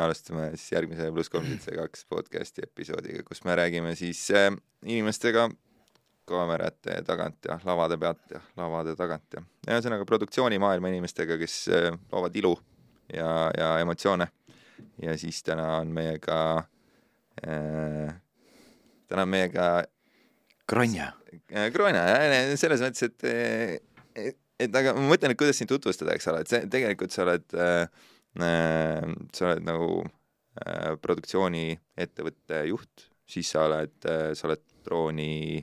alustame siis järgmise pluss kolm seitse kaks podcasti episoodiga, kus me räägime siis äh, inimestega kaamerate tagant ja lavade pealt ja lavade tagant ja ühesõnaga produktsioonimaailma inimestega, kes äh, loovad ilu ja, ja emotsioone. ja siis täna on meiega äh,, täna on meiega Granja. äh, Granja, selles mõttes, et, et, et aga ma mõtlen, et kuidas sind tutvustada, eks ole, et see tegelikult sa oled äh, sa oled nagu äh, produktsiooniettevõtte juht, siis sa oled äh,, sa oled drooni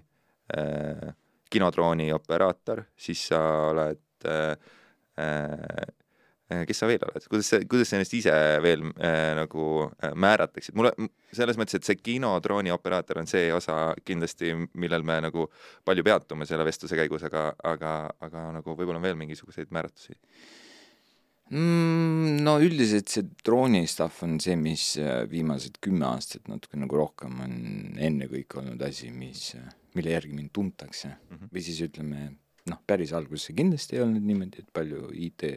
äh,, kinodrooni operaator, siis sa oled äh, äh, kes sa veel oled, kuidas sa, kuidas sa ennast ise veel äh, nagu äh, määratleksid, mulle selles mõttes, et see kinodrooni operaator on see osa kindlasti, millel me nagu palju peatume selle vestluse käigus, aga, aga, aga nagu võib-olla on veel mingisuguseid määratlusi mm,? No üldiselt see drooni stuff on see, mis äh, viimased kümme aastat natuke nagu rohkem on ennekõike olnud asi, mis, äh, mille järgi mind tuntakse mm -hmm. või siis ütleme, noh, päris alguses see kindlasti ei olnud niimoodi, et palju IT,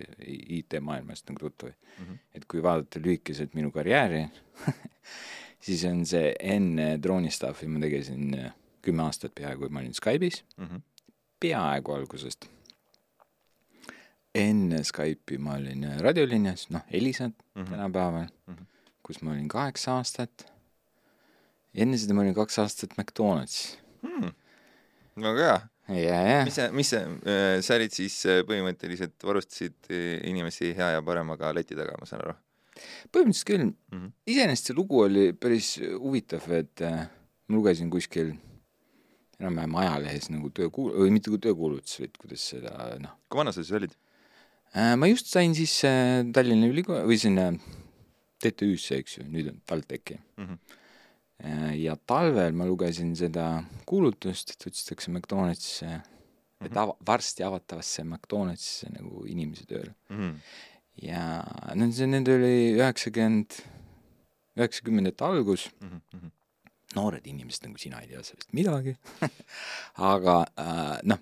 IT-maailmast nagu tuttavaid mm. -hmm. et kui vaadata lühikeselt minu karjääri siis on see enne drooni stuff'i ma tegelesin äh, kümme aastat peaaegu, ma olin Skype'is mm, -hmm. peaaegu algusest enne Skype'i ma olin äh, raadiolinjas, noh, Elisat mm -hmm. tänapäeval mm, -hmm. kus ma olin kaheksa aastat. enne seda ma olin kaks aastat McDonaldsis hmm.. väga hea. ja. mis sa, mis sa, äh, sa olid siis äh, põhimõtteliselt, varustasid inimesi hea ja paremaga leti taga, ma saan aru? põhimõtteliselt küll mm -hmm.. iseenesest see lugu oli päris huvitav, et äh, ma lugesin kuskil enam-vähem ajalehes nagu töökuul-, või mitte töökuulutus, vaid kuidas seda noh. kui vana sa siis olid? Äh, ma just sain sisse Tallinna Ülikooli või sinna TTÜ-sse, eks ju, nüüd on TalTechi mm. -hmm. ja talvel ma lugesin seda kuulutust, et otsitakse McDonaldsisse mm, -hmm. et ava-, varsti avatavasse McDonaldsisse nagu inimesi tööle mm. -hmm. ja no see, need oli üheksakümmend, üheksakümnendate algus mm. -hmm noored inimesed nagu sina ei tea sellest midagi aga äh, noh,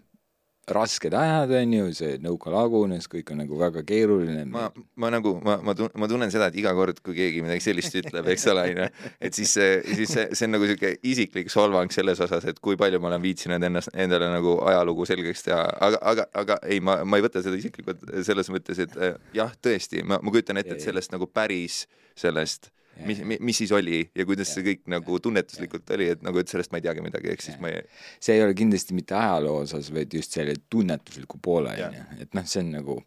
rasked ajad, on ju, see nõuka lagunes, kõik on nagu väga keeruline. ma, ma nagu, ma, ma tun-, ma tunnen seda, et iga kord, kui keegi midagi sellist ütleb, eks ole, on ju, et siis see, siis see, see on nagu niisugune isiklik solvang selles osas, et kui palju ma olen viitsinud ennast, endale nagu ajalugu selgeks teha, aga, aga, aga ei, ma, ma ei võta seda isiklikult selles mõttes, et jah, tõesti, ma, ma kujutan ette, et sellest nagu päris sellest mis, mis siis oli ja kuidas ja, see kõik nagu tunnetuslikult oli, et nagu, et sellest ma ei teagi midagi, ehk siis ma ei see ei ole kindlasti mitte ajaloo osas, vaid just selle tunnetusliku poole, on ju, et noh, see on nagu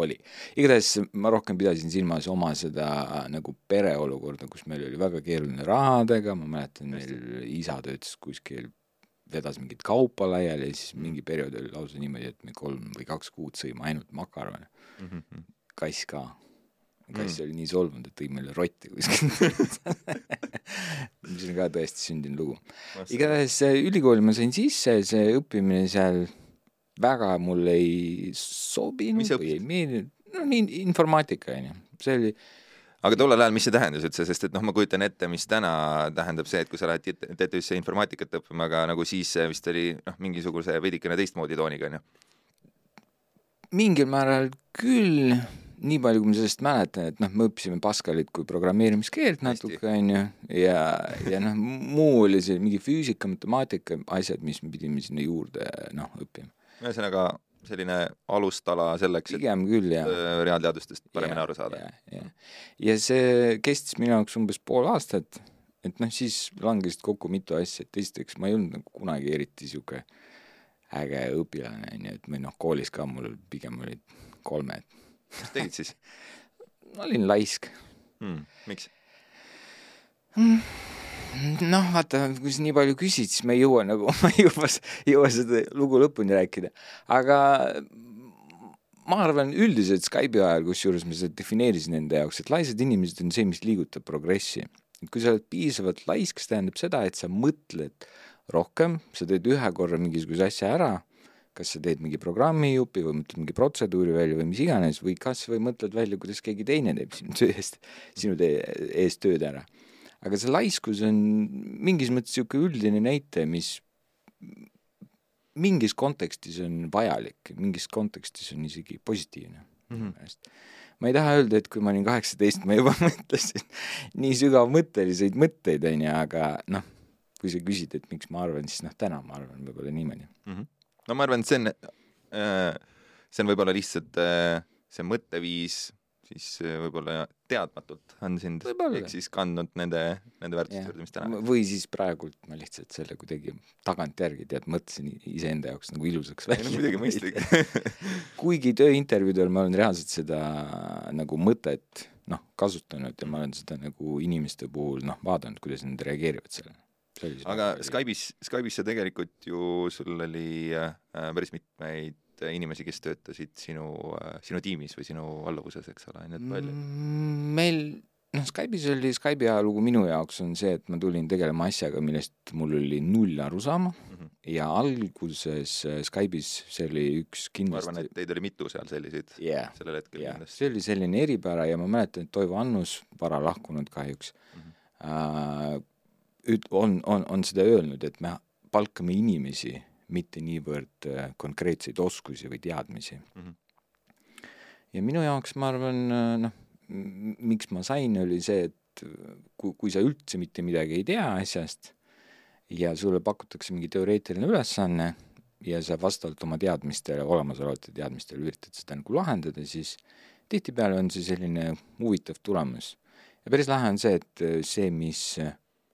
oli. igatahes ma rohkem pidasin silmas oma seda nagu pereolukorda, kus meil oli väga keeruline rahadega, ma mäletan, meil isa töötas kuskil, vedas mingit kaupa laiali ja siis mingi periood oli lausa niimoodi, et me kolm või kaks kuud sõime ainult makarone mm. -hmm. kass ka kass mm. oli nii solvunud, et tõi meile rotti kuskilt mis on ka tõesti sündinud lugu. igatahes ülikooli ma sain sisse, see õppimine seal väga mulle ei sobinud või ei meeldinud, no nii informaatika onju, see oli aga tollel ajal, mis see tähendas üldse, sest et noh, ma kujutan ette, mis täna tähendab see, et kui sa lähed TTÜ-sse informaatikat õppima, aga nagu siis vist oli noh, mingisuguse veidikene teistmoodi tooniga onju. mingil määral küll nii palju, kui ma sellest mäletan, et noh, me õppisime Pascalit kui programmeerimiskeelt natuke, on ju, ja, ja noh, muu oli see mingi füüsika, matemaatika, asjad, mis me pidime sinna juurde noh, õppima. ühesõnaga selline alustala selleks, et küll. Äh, reaalteadustest paremini aru saada. ja, ja see kestis minu jaoks umbes pool aastat, et noh, siis langesid kokku mitu asja, et esiteks ma ei olnud nagu kunagi eriti niisugune äge õpilane, on ju, et või noh, koolis ka mul pigem olid kolmed mis tegid siis ma olin laisk hmm,. miks mm.? noh, vaata, kui sa nii palju küsid, siis ma ei jõua nagu, ma ei jõua, jõua seda lugu lõpuni rääkida, aga ma arvan üldiselt Skype'i ajal, kusjuures ma seda defineerisin enda jaoks, et laisad inimesed on see, mis liigutab progressi. et kui sa oled piisavalt laisk, see tähendab seda, et sa mõtled rohkem, sa teed ühe korra mingisuguse asja ära kas sa teed mingi programmijupi või mõtled mingi protseduuri välja või mis iganes või kas või mõtled välja, kuidas keegi teine teeb sinu töö eest, sinu tee eest tööd ära. aga see laiskus on mingis mõttes niisugune üldine näite, mis mingis kontekstis on vajalik, mingis kontekstis on isegi positiivne minu mm -hmm. meelest. ma ei taha öelda, et kui ma olin kaheksateist, ma juba mõtlesin nii sügavmõtteliseid mõtteid, on ju, aga noh, kui sa küsid, et miks ma arvan, siis noh, täna ma arvan võib-olla niimoodi mm. -hmm. No ma arvan, et see on äh,, see on võib-olla lihtsalt äh, see mõtteviis siis äh, võib-olla teadmatult on sind ehk siis kandnud nende, nende väärtuste juurde, mis täna või siis praegult ma lihtsalt selle kuidagi tagantjärgi tead, mõtlesin iseenda jaoks nagu ilusaks välja. no muidugi mõistlik. Kuigi tööintervjuudel ma olen reaalselt seda nagu mõtet noh, kasutanud ja ma olen seda nagu inimeste puhul noh, vaadanud, kuidas nad reageerivad sellele aga Skype'is, Skype'is sa tegelikult ju, sul oli äh, päris mitmeid inimesi, kes töötasid sinu, äh, sinu tiimis või sinu alluvuses, eks ole, nii et palju? Mm, meil noh, Skype'is oli, Skype'i ajalugu minu jaoks on see, et ma tulin tegelema asjaga, millest mul oli null arusaama mm -hmm. ja alguses äh, Skype'is see oli üks kindlasti ma arvan, et teid oli mitu seal selliseid yeah, sellel hetkel yeah. kindlasti. see oli selline eripära ja ma mäletan, et Toivo Annus, vara lahkunud kahjuks mm, -hmm. äh, üt-, on, on, on seda öelnud, et me palkame inimesi, mitte niivõrd äh, konkreetseid oskusi või teadmisi mm. -hmm. ja minu jaoks, ma arvan, äh, noh, miks ma sain, oli see, et kui, kui sa üldse mitte midagi ei tea asjast ja sulle pakutakse mingi teoreetiline ülesanne ja sa vastavalt oma teadmistele, olemasolevate teadmistele üritad seda nagu lahendada, siis tihtipeale on see selline huvitav tulemus. ja päris lahe on see, et see, mis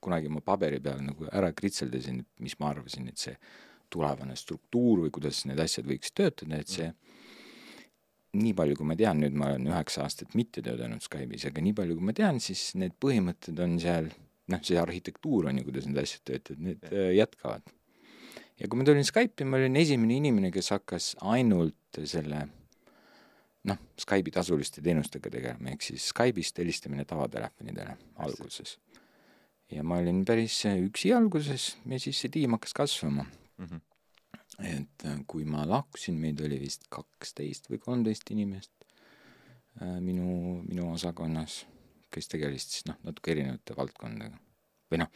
kunagi ma paberi peal nagu ära kritseldasin, mis ma arvasin, et see tulevane struktuur või kuidas need asjad võiks töötada, et see nii palju, kui ma tean, nüüd ma olen üheksa aastat mitte töötanud Skype'is, aga nii palju, kui ma tean, siis need põhimõtted on seal, noh, see arhitektuur on ju, kuidas need asjad töötavad, need ja. jätkavad. ja kui ma tulin Skype'i, ma olin esimene inimene, kes hakkas ainult selle noh, Skype'i tasuliste teenustega tegelema, ehk siis Skype'ist helistamine tavatelefonidele alguses ja ma olin päris üksi alguses ja siis see tiim hakkas kasvama mm. -hmm. et äh, kui ma lahkusin, meid oli vist kaksteist või kolmteist inimest äh, minu, minu osakonnas, kes tegelesid siis noh, natuke erinevate valdkondadega. või noh,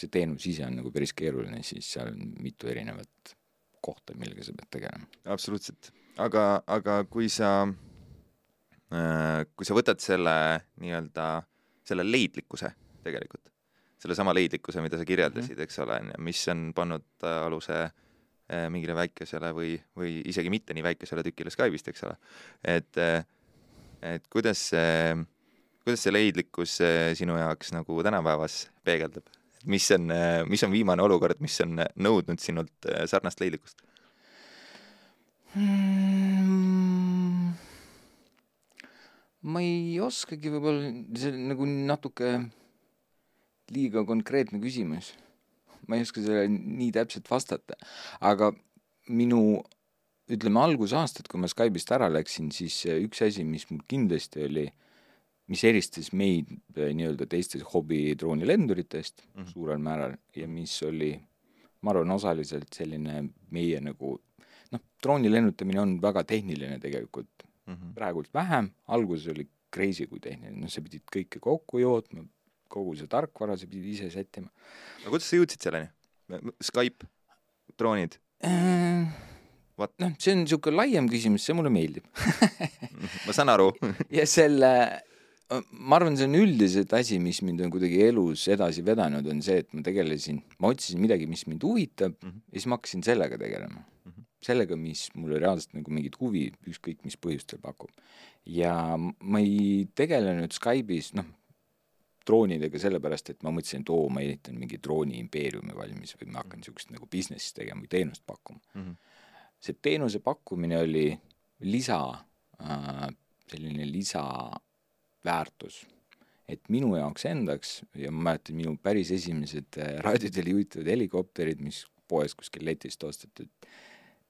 see teenus ise on nagu päris keeruline, siis seal on mitu erinevat kohta, millega sa pead tegelema. absoluutselt, aga, aga kui sa äh,, kui sa võtad selle nii-öelda, selle leidlikkuse tegelikult sellesama leidlikkuse, mida sa kirjeldasid, mhm. eks ole, on ju, mis on pannud äh, aluse äh, mingile väikesele või, või isegi mitte nii väikesele tükile Skype'ist, eks ole. et, äh, et kuidas see, kuidas see leidlikkus sinu jaoks nagu tänapäevas peegeldub? mis on, mis on viimane olukord, mis on nõudnud sinult sarnast leidlikkust hmm.? ma ei oskagi võib-olla, see nagu natuke liiga konkreetne küsimus. ma ei oska sellele nii täpselt vastata, aga minu ütleme, algusaastad, kui ma Skype'ist ära läksin, siis üks asi, mis mul kindlasti oli, mis eristas meid äh, nii-öelda teistest hobidroonilenduritest mm -hmm. suurel määral ja mis oli, ma arvan, osaliselt selline meie nagu noh, drooni lennutamine on väga tehniline tegelikult mm -hmm. praegult vähem, alguses oli crazy kui tehniline, noh, sa pidid kõike kokku jootma, kogu see tarkvara sa pidid ise sättima. no kuidas sa jõudsid selleni? Skype, droonid äh,? noh, see on niisugune laiem küsimus, see mulle meeldib ma saan aru ja selle, ma arvan, see on üldiselt asi, mis mind on kuidagi elus edasi vedanud, on see, et ma tegelesin, ma otsisin midagi, mis mind huvitab mm -hmm. ja siis ma hakkasin sellega tegelema mm. -hmm. sellega, mis mulle reaalselt nagu mingit huvi ükskõik mis põhjustel pakub. ja ma ei tegelenud Skype'is, noh, droonidega sellepärast, et ma mõtlesin, et oo, ma ehitan mingi drooniimpeeriumi valmis või ma hakkan niisugust nagu business'i tegema või teenust pakkuma mm. -hmm. see teenuse pakkumine oli lisa äh,, selline lisaväärtus. et minu jaoks endaks ja ma mäletan, minu päris esimesed äh, raadiotele juhitud helikopterid, mis poes kuskil letist osteti, et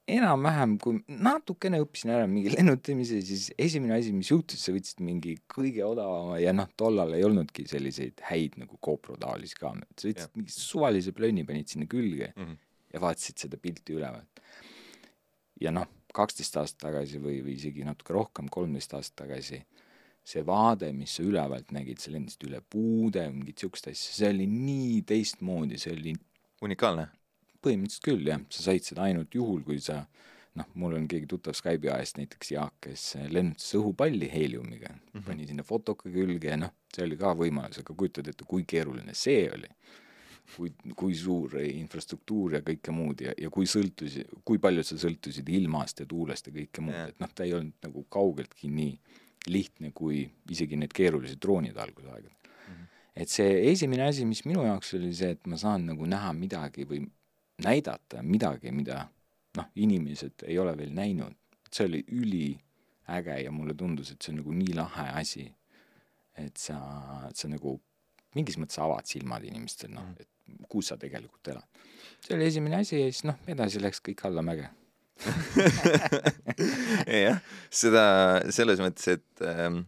enam-vähem, kui natukene õppisin ära mingi lennutamise, siis esimene asi, mis juhtus, sa võtsid mingi kõige odavama ja noh, tollal ei olnudki selliseid häid nagu GoPro taolisi kaameraid, sa võtsid mingi suvalise plönni, panid sinna külge mm -hmm. ja vaatasid seda pilti ülevalt. ja noh, kaksteist aastat tagasi või, või isegi natuke rohkem, kolmteist aastat tagasi, see vaade, mis sa ülevalt nägid, sa lendasid üle puude, mingit siukest asja, see oli nii teistmoodi, see oli unikaalne põhimõtteliselt küll, jah, sa said seda ainult juhul, kui sa noh, mul on keegi tuttav Skype'i ajast näiteks Jaak, kes lennutas õhupalli heeliumiga mm, -hmm. pani sinna fotoka külge ja noh, see oli ka võimalus, aga kujutad ette, kui keeruline see oli. kui, kui suur infrastruktuur ja kõike muud ja, ja kui sõltusi, kui palju sa sõltusid ilmast ja tuulest ja kõike muud, et noh, ta ei olnud nagu kaugeltki nii lihtne kui isegi need keerulised droonid algusaegadel mm. -hmm. et see esimene asi, mis minu jaoks oli see, et ma saan nagu näha midagi või näidata midagi, mida noh, inimesed ei ole veel näinud. see oli üliäge ja mulle tundus, et see on nagu nii lahe asi, et sa, sa nagu mingis mõttes avad silmad inimestel, noh, et kus sa tegelikult elad. see oli esimene asi ja siis noh, edasi läks kõik allamäge jah, seda selles mõttes, et ähm,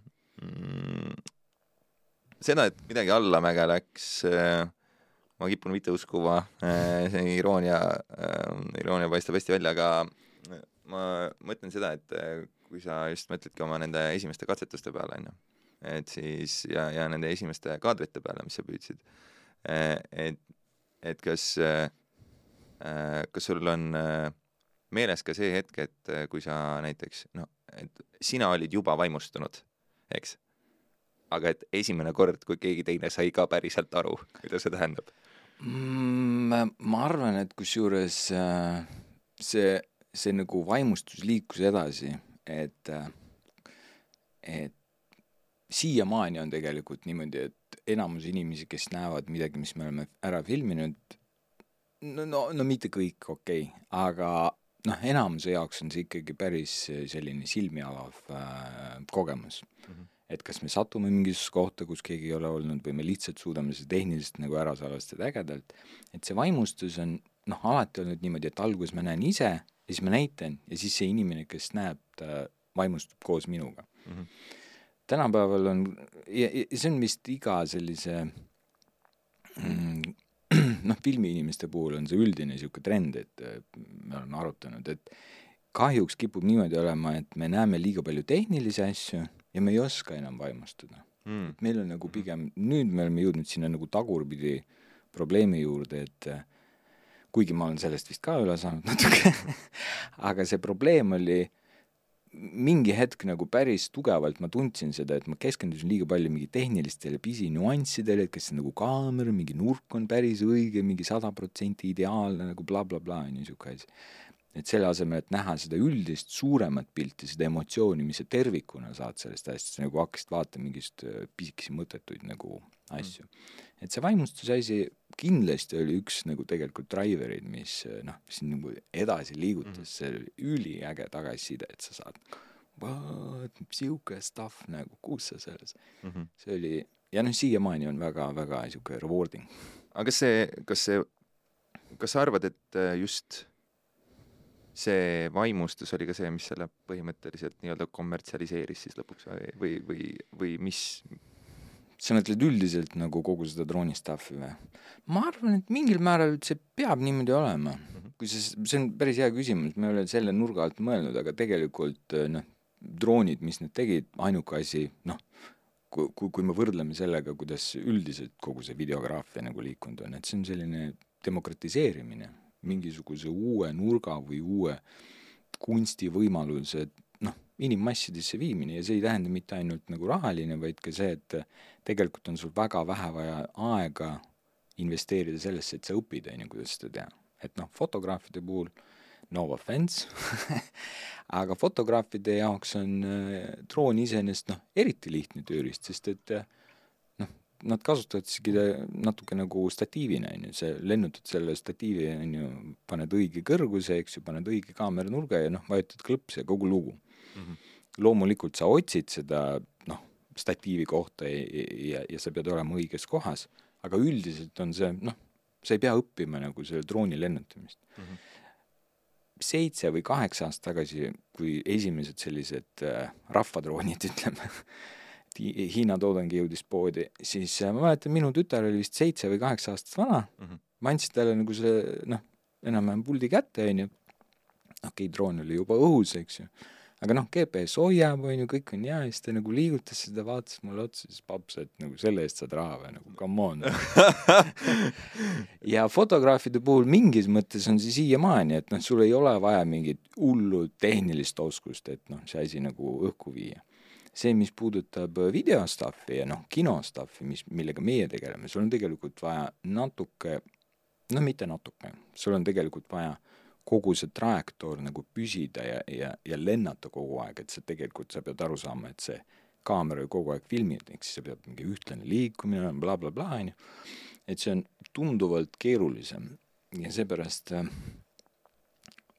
seda, et midagi allamäge läks äh,, ma kipun mitte uskuma äh,, see iroonia äh,, iroonia paistab hästi välja, aga ma mõtlen seda, et äh, kui sa just mõtledki oma nende esimeste katsetuste peale, on ju, et siis ja, ja nende esimeste kaadrite peale, mis sa püüdsid, äh, et, et kas, äh, kas sul on meeles ka see hetk, et kui sa näiteks noh, et sina olid juba vaimustunud, eks? Aga et esimene kord, kui keegi teine sai ka päriselt aru, mida see tähendab mm,? ma arvan, et kusjuures äh, see, see nagu vaimustus liikus edasi, et, äh, et siiamaani on tegelikult niimoodi, et enamus inimesi, kes näevad midagi, mis me oleme ära filminud, no, no, no mitte kõik, okei okay., aga noh, enamuse jaoks on see ikkagi päris selline silmi avav äh, kogemus mm. -hmm et kas me satume mingisugusesse kohta, kus keegi ei ole olnud või me lihtsalt suudame seda tehniliselt nagu ära salvestada ägedalt, et see vaimustus on noh, alati olnud niimoodi, et alguses ma näen ise ja siis ma näitan ja siis see inimene, kes näeb, ta vaimustub koos minuga mm. -hmm. tänapäeval on, ja, ja see on vist iga sellise mm, noh, filmiinimeste puhul on see üldine niisugune trend, et me oleme arutanud, et kahjuks kipub niimoodi olema, et me näeme liiga palju tehnilisi asju ja me ei oska enam vaimustuda mm.. meil on nagu pigem, nüüd me oleme jõudnud sinna nagu tagurpidi probleemi juurde, et äh, kuigi ma olen sellest vist ka üle saanud natuke aga see probleem oli mingi hetk nagu päris tugevalt ma tundsin seda, et ma keskendusin liiga palju mingi tehnilistele pisinüanssidele, et kas see nagu kaamera, mingi nurk on päris õige, mingi sada protsenti ideaalne nagu blablabla bla, bla, on ju niisugune asi et selle asemel, et näha seda üldist suuremat pilti, seda emotsiooni, mis sa tervikuna saad sellest asjast, sa nagu hakkasid vaatama mingist äh, pisikesi mõttetuid nagu asju mm.. et see vaimustuse asi kindlasti oli üks nagu tegelikult drivereid, mis äh, noh, sind nagu edasi liigutas mm., see üliäge tagasiside, et sa saad vot, sihuke stuff nagu, kus sa selles mm, -hmm. see oli, ja noh, siiamaani on väga-väga niisugune rewarding. aga kas see, kas see, kas sa arvad, et äh, just see vaimustus oli ka see, mis selle põhimõtteliselt nii-öelda kommertsialiseeris siis lõpuks või, või, või, või mis? sa mõtled üldiselt nagu kogu seda drooni stuff'i või? ma arvan, et mingil määral see peab niimoodi olema mm. -hmm. kui see, see on päris hea küsimus, ma ei ole selle nurga alt mõelnud, aga tegelikult noh, droonid, mis nad tegid, ainuke asi, noh, kui, kui, kui me võrdleme sellega, kuidas üldiselt kogu see videograafia nagu liikunud on, et see on selline demokratiseerimine mingisuguse uue nurga või uue kunstivõimaluse noh, inimmassidesse viimine ja see ei tähenda mitte ainult nagu rahaline, vaid ka see, et tegelikult on sul väga vähe vaja aega investeerida sellesse, et sa õpid, on ju, kuidas seda teha. et noh, fotograafide puhul no offense aga fotograafide jaoks on äh, droon iseenesest noh, eriti lihtne tööriist, sest et äh, nad kasutavadki natuke nagu statiivina, on ju, see lennutad selle statiivi, on ju, paned õige kõrguse, eks ju, paned õige kaameranurga ja noh, vajutad klõpsi ja kogu lugu mm. -hmm. loomulikult sa otsid seda noh, statiivi kohta ja, ja, ja sa pead olema õiges kohas, aga üldiselt on see noh, sa ei pea õppima nagu selle drooni lennutamist mm. -hmm seitse või kaheksa aastat tagasi, kui esimesed sellised äh, rahvadroonid, ütleme Hiina toodang jõudis poodi, siis äh, ma mäletan, minu tütar oli vist seitse või kaheksa aastat vana. Mm, -hmm. ma andsin talle nagu see noh, enam-vähem puldi kätte, onju, okei okay,, droon oli juba õhus, eks ju, aga noh, GPS hoiab, on ju, kõik on hea ja siis ta nagu liigutas seda, vaatas mulle otsa, siis paps, et nagu selle eest saad raha või nagu come on. Ja fotograafide puhul mingis mõttes on see siiamaani, et noh, sul ei ole vaja mingit hullu tehnilist oskust, et noh, see asi nagu õhku viia see, mis puudutab video stuff'i ja noh, kino stuff'i, mis, millega meie tegeleme, sul on tegelikult vaja natuke, no mitte natuke, sul on tegelikult vaja kogu see trajektoor nagu püsida ja, ja, ja lennata kogu aeg, et sa tegelikult, sa pead aru saama, et see kaamera ju kogu aeg filmib, ehk siis sa pead mingi ühtlane liikumine olema bla, bla, blablabla, on ju. et see on tunduvalt keerulisem ja seepärast äh,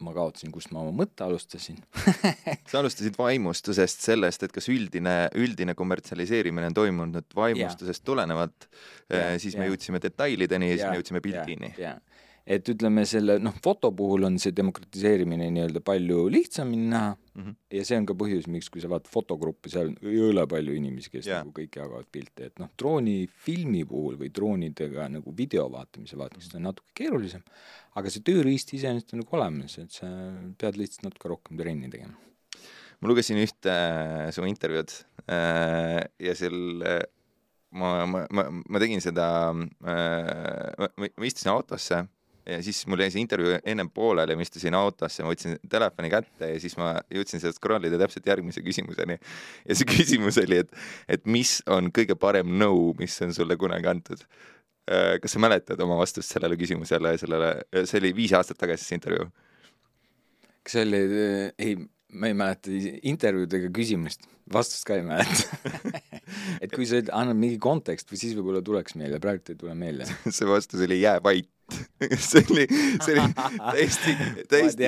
ma kaotasin, kust ma oma mõtte alustasin sa alustasid vaimustusest, sellest, et kas üldine, üldine kommertsialiseerimine on toimunud vaimustusest yeah. tulenevalt, äh, siis yeah. me jõudsime detailideni ja yeah. siis me jõudsime pildini yeah.. Et ütleme selle noh, foto puhul on see demokratiseerimine nii-öelda palju lihtsamini näha mm -hmm. ja see on ka põhjus, miks, kui sa vaatad fotogruppi, seal on jõle palju inimesi, kes yeah. nagu kõik jagavad pilte, et noh, droonifilmi puhul või droonidega nagu video vaatamise vaatamisest mm -hmm. on natuke keerulisem, aga see tööriist iseenesest on nagu olemas, et sa pead lihtsalt natuke rohkem trenni tegema. ma lugesin ühte äh, su intervjuud äh, ja seal äh, ma, ma, ma, ma tegin seda äh,, ma, ma istusin autosse ja siis mul jäi see intervjuu ennem pooleli, ma istusin autosse, ma võtsin telefoni kätte ja siis ma jõudsin sealt scroll ida täpselt järgmise küsimuseni. ja see küsimus oli, et, et mis on kõige parem nõu, mis on sulle kunagi antud? Äh, kas sa mäletad oma vastust sellele küsimusele, sellele, see oli viis aastat tagasi see intervjuu? kas see oli, ei, ma ei mäleta intervjuud ega küsimust, vastust ka ei mäleta. Et kui sa annad mingi kontekst või siis võib-olla tuleks meelde, praegu ei tule meelde see vastus oli jää vait. See oli, see oli täiesti, täiesti,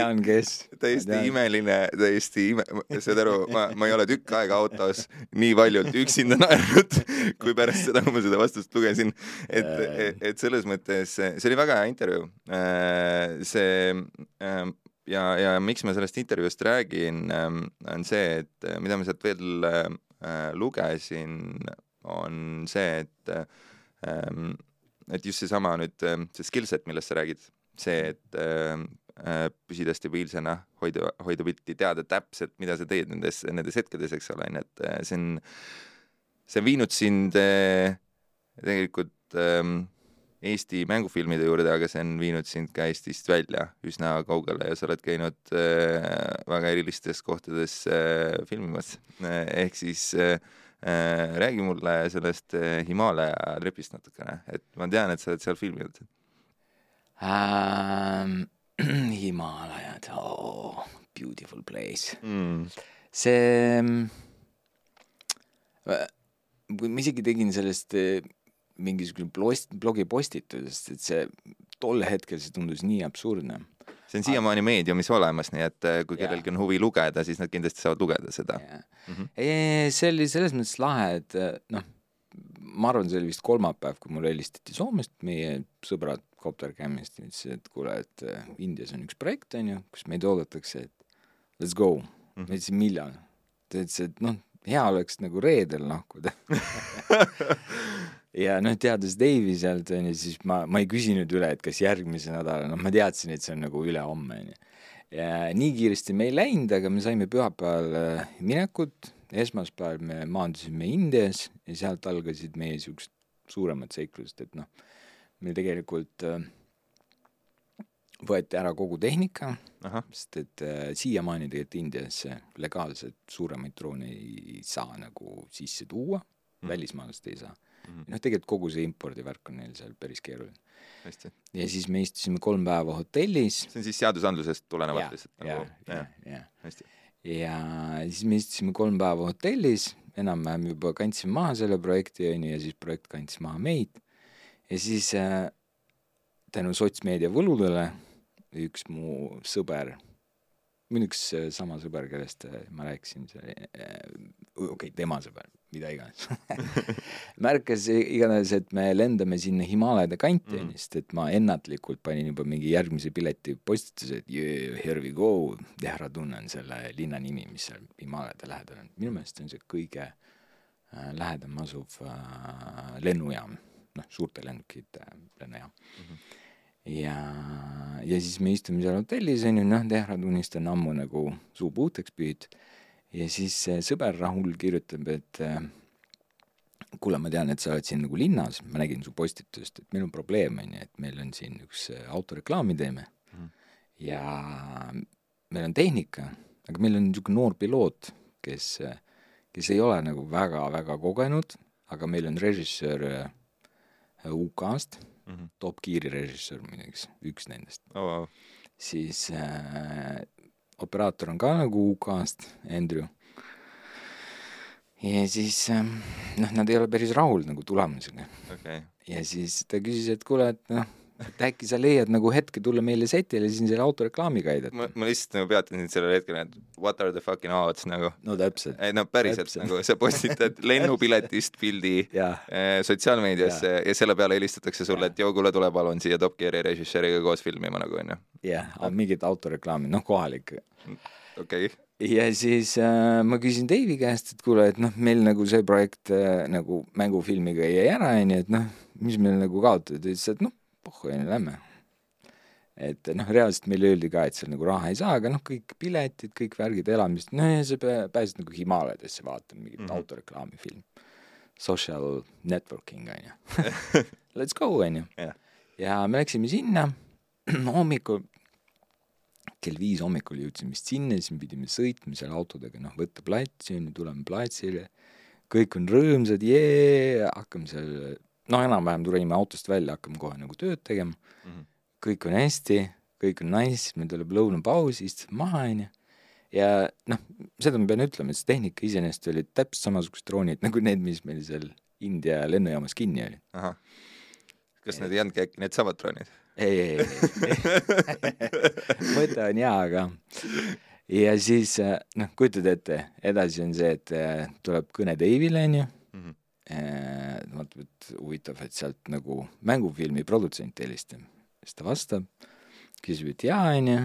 täiesti imeline, täiesti ime-, saad aru, ma, ma ei ole tükk aega autos nii valjult üksinda naernud, kui pärast seda, kui ma seda vastust lugesin. et, et selles mõttes, see oli väga hea intervjuu. Äh, see ähm, ja, ja miks ma sellest intervjuust räägin, ähm, on see, et äh, mida ma sealt veel äh, lugesin, on see, et ähm, et just seesama nüüd, ähm, see skill set, millest sa räägid, see, et äh, püsida stabiilsena, hoida, hoida pilti, teada täpselt, mida sa teed nendes, nendes hetkedes, eks ole, on ju, et see on, see on viinud sind tegelikult ähm, Eesti mängufilmide juurde, aga see on viinud sind ka Eestist välja üsna kaugele ja sa oled käinud äh, väga erilistes kohtades äh, filmimas. Äh,, ehk siis äh, Äh, räägi mulle sellest äh, Himaalaja trepist natukene, et ma tean, et sa oled seal filminud um,. Himaalajad, oh, beautiful place. Mm.. see, ma isegi tegin sellest mingisugune blost-, blogipostitusest, et see tol hetkel see tundus nii absurdne see on siiamaani meediumis olemas, nii et äh, kui kellelgi on huvi lugeda, siis nad kindlasti saavad lugeda seda. Mm -hmm. see oli selles mõttes lahe, et äh, noh, ma arvan, see oli vist kolmapäev, kui mulle helistati Soomest, meie sõbrad Koptercamist ja ütlesid, et kuule, et äh, Indias on üks projekt, on ju, kus meid oodatakse, et let's go mm. -hmm. ma ütlesin, millal? ta ütles, et noh, hea oleks nagu reedel lahkuda ja noh, teades Dave'i sealt onju, siis ma, ma ei küsinud üle, et kas järgmise nädala, noh, ma teadsin, et see on nagu ülehomme onju. ja nii kiiresti me ei läinud, aga me saime pühapäeval äh, minekut, esmaspäeval me maandusime Indias ja sealt algasid meie siuksed suuremad seiklused, et noh, meil tegelikult äh, võeti ära kogu tehnika, sest et äh, siiamaani tegelikult Indiasse legaalselt suuremaid droone ei saa nagu sisse tuua mm., välismaalast ei saa. Noh, tegelikult kogu see impordivärk on neil seal päris keeruline. ja siis me istusime kolm päeva hotellis. see on siis seadusandlusest tulenevalt lihtsalt nagu? jah, jah, jah. ja siis me istusime kolm päeva hotellis, enam-vähem juba kandsime maha selle projekti, on ju, ja siis projekt kandis maha meid. ja siis äh, tänu sotsmeedia võludele üks mu sõber minu üks äh, sama sõber, kellest äh, ma rääkisin, see äh,, okei okay,, tema sõber, mida iganes märkas igatahes, et me lendame sinna Himaalade kanti mm., sest et ma ennatlikult panin juba mingi järgmise pileti postituse, et yeah, here we go, Dehradun on selle linna nimi, mis seal Himaalade lähedal on. minu meelest on see kõige äh, lähedam asuv lennujaam, noh, suurte lennukite lennujaam mm. -hmm ja, ja siis me istume seal hotellis, on ju, noh, Dehradunist on ammu nagu suu puhtaks püütud ja siis see sõber Rahul kirjutab, et äh, kuule, ma tean, et sa oled siin nagu linnas, ma nägin su postitust, et meil on probleem, on ju, et meil on siin üks äh, autoreklaami teeme. Mm. ja meil on tehnika, aga meil on niisugune noor piloot, kes, äh, kes ei ole nagu väga-väga kogenud, aga meil on režissöör UK-st mm, -hmm. Top Gear'i režissöör muideks, üks nendest oh,. Wow. siis äh, operaator on ka nagu UK-st, Andrew ja siis ähm, noh, nad ei ole päris rahul nagu tulemusega okay.. ja siis ta küsis, et kuule, et noh, et äkki sa leiad nagu hetke tulla meile setile siin selle autoreklaamiga aidata. ma, ma lihtsalt nagu peatan sind sellel hetkel, et what are the fucking odds nagu. no täpselt. ei no päriselt nagu sa postitad lennupiletist pildi äh, sotsiaalmeediasse ja. ja selle peale helistatakse sulle, et joo, kuule, tule palun siia Top Gear'i režissööriga koos filmima nagu onju. jah, mingit autoreklaami, noh kohalik. okei okay ja siis äh, ma küsin Dave'i käest, et kuule, et noh, meil nagu see projekt äh, nagu mängufilmiga jäi ära, onju, et noh, mis meil nagu kaotada, ta ütles, et noh, pohhu, onju, lähme. et noh, reaalselt meile öeldi ka, et seal nagu raha ei saa, aga noh, kõik piletid, kõik värgid, elamist, no ja sa pääsesid nagu Himaaladesse vaatama mingit mm -hmm. autoreklaamifilmi. Social networking, onju. Let's go, onju. ja me läksime sinna hommikul kell viis hommikul jõudsime vist sinna, siis me pidime sõitma seal autodega, noh, võtta platsi, on ju, tuleme platsile, kõik on rõõmsad, jee, hakkame seal, noh, enam-vähem tulime autost välja, hakkame kohe nagu tööd tegema mm, -hmm. kõik on hästi, kõik on nice, meil tuleb lõunapaus, istume maha, on ju, ja noh, seda ma pean ütlema, et see tehnika iseenesest oli täpselt samasugused droonid nagu need, mis meil seal India lennujaamas kinni olid. kas need ei olnudki äkki needsamad droonid? ei, ei, ei mõte on hea, aga ja siis äh, noh, kujutad ette, edasi on see, et äh, tuleb kõne Dave'ile, onju mm -hmm.. Vaatab, et huvitav, et sealt nagu mängufilmi produtsent helistab. siis ta vastab, küsib, et jaa, onju.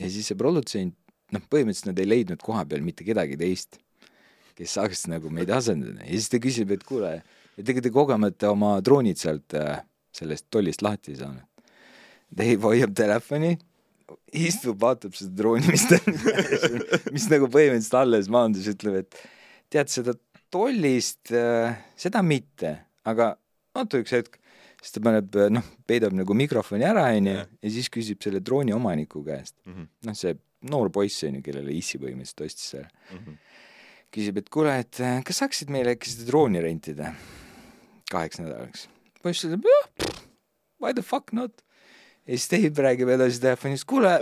ja siis see produtsent, noh, põhimõtteliselt nad ei leidnud koha peal mitte kedagi teist, kes saaks nagu meid asendada ja siis ta küsib, et kuule, et ega te kogemata oma droonid sealt äh, sellest tollist lahti ei saanud Dave hoiab telefoni, istub, vaatab seda drooni, mis ta mis nagu põhimõtteliselt alles maandus, ütleb, et tead, seda tollist äh,, seda mitte, aga oota üks hetk, siis ta paneb, noh, peidab nagu mikrofoni ära, onju, ja siis küsib selle drooni omaniku käest mm -hmm., noh, see noor poiss, onju, kellele issi põhimõtteliselt ostis selle mm, -hmm. küsib, et kuule, et äh, kas saaksid meile äkki seda drooni rentida kaheks nädalaks? poiss ütleb, why the fuck not ja siis Dave räägib edasi telefonis, kuule,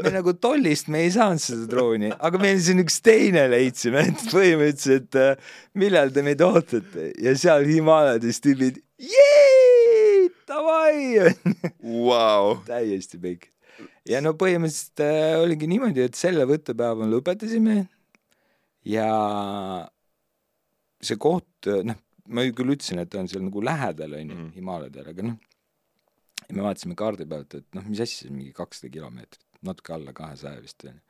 me nagu tollist me ei saanud seda drooni, aga meil siin üks teine leidsime, et põhimõtteliselt äh, millal te meid ootate ja seal Himaalades tüübid, jee, davai wow. täiesti pikk. ja no põhimõtteliselt äh, oligi niimoodi, et selle võttepäeva lõpetasime ja see koht, noh, ma küll ütlesin, et on seal nagu lähedal, onju, mhm. Himaaladel, aga noh ja me vaatasime kaardi pealt, et noh, mis asja, mingi kakssada kilomeetrit, natuke alla kahesaja vist onju.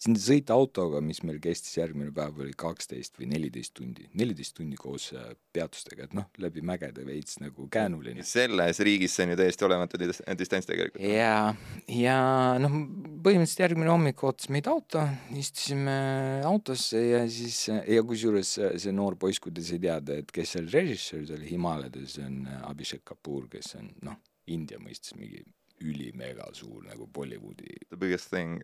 siin sõita autoga, mis meil kestis järgmine päev, oli kaksteist või neliteist tundi, neliteist tundi koos äh, peatustega, et noh, läbi mägede veits nagu käänuline. selles riigis see on ju täiesti olematu distants tegelikult. ja, ja noh, põhimõtteliselt järgmine hommik ootas meid auto, istusime autosse ja siis, ja kusjuures see noor poiss, kui te ei teada, et kes seal režissöör seal Himaalades on, Abhishek Kapoor, kes on noh, India mõistes mingi ülimega suur nagu Bollywoodi. The biggest thing.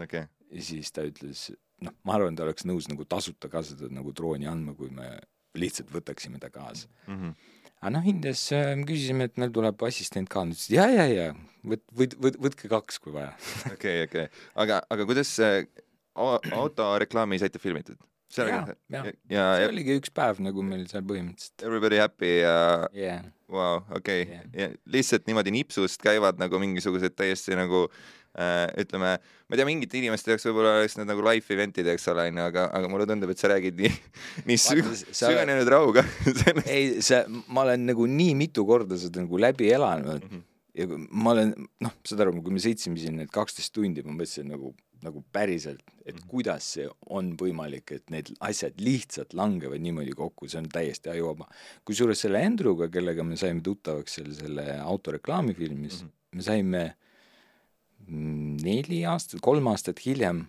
Okay. ja siis ta ütles, noh, ma arvan, ta oleks nõus nagu tasuta ka seda nagu drooni andma, kui me lihtsalt võtaksime ta kaasa mm. -hmm aga noh, Indias äh, küsisime, et meil tuleb assistent ka, nad ütlesid ja, ja, ja võt-, võt-, võt-, võtke kaks, kui vaja. okei, okei, aga, aga kuidas äh, autoreklaami saite filmitud? Oli ja, ja, ja, see oligi üks päev nagu meil seal põhimõtteliselt. Everybody happy ja yeah. Vau, okei. ja lihtsalt niimoodi nipsust käivad nagu mingisugused täiesti nagu äh, ütleme, ma ei tea, mingite inimeste jaoks võib-olla oleks need nagu live event'id, eks ole, onju, aga, aga mulle tundub, et sa räägid nii, nii süg-, süvenenud rahuga sellest. ei, see, ma olen nagu nii mitu korda seda nagu läbi elanud mm -hmm. ja ma olen, noh, saad aru, kui me sõitsime siin need kaksteist tundi, ma mõtlesin nagu nagu päriselt, et mm -hmm. kuidas see on võimalik, et need asjad lihtsalt langevad niimoodi kokku, see on täiesti ajuvaba. kusjuures selle Andrewga, kellega me saime tuttavaks seal selle autoreklaamifilmis mm, -hmm. me saime neli aastat, kolm aastat hiljem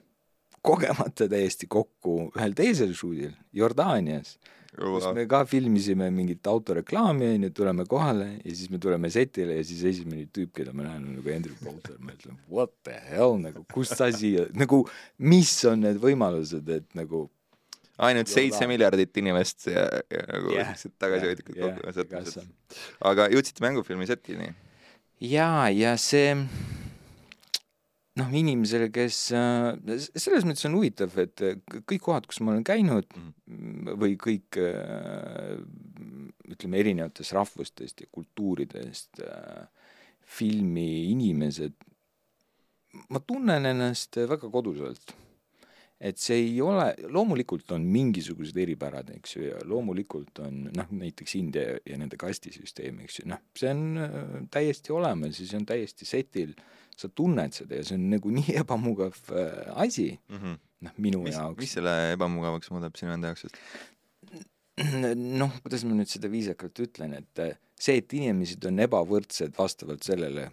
kogemata täiesti kokku ühel teisel shoot'il Jordaanias kus me ka filmisime mingit autoreklaami, onju, tuleme kohale ja siis me tuleme setile ja siis esimene tüüp, keda ma näen, on nagu Andrew Bolton, ma ütlen what the hell, nagu kust sa siia, nagu mis on need võimalused, et nagu ainult seitse miljardit inimest ja, ja nagu Jah, siuksed tagasihoidlikud jah, kokku jah, sattumised. aga jõudsite mängufilmi setini? jaa, ja see noh, inimesele, kes äh, selles mõttes on huvitav, et äh, kõik kohad, kus ma olen käinud Mhm. või kõik äh, ütleme, erinevatest rahvustest ja kultuuridest äh, filmi inimesed, ma tunnen ennast väga koduselt. et see ei ole, loomulikult on mingisugused eripärad, eks ju, ja loomulikult on noh, näiteks India ja nende kastisüsteem, eks ju, noh, see on äh, täiesti olemas ja see on täiesti setil, sa tunned seda ja see on nagu nii ebamugav äh, asi, Mm -hmm. noh, minu mis, jaoks mis selle ebamugavaks muudab sinu enda jaoks just? noh, kuidas ma nüüd seda viisakalt ütlen, et äh, see, et inimesed on ebavõrdsed vastavalt sellele,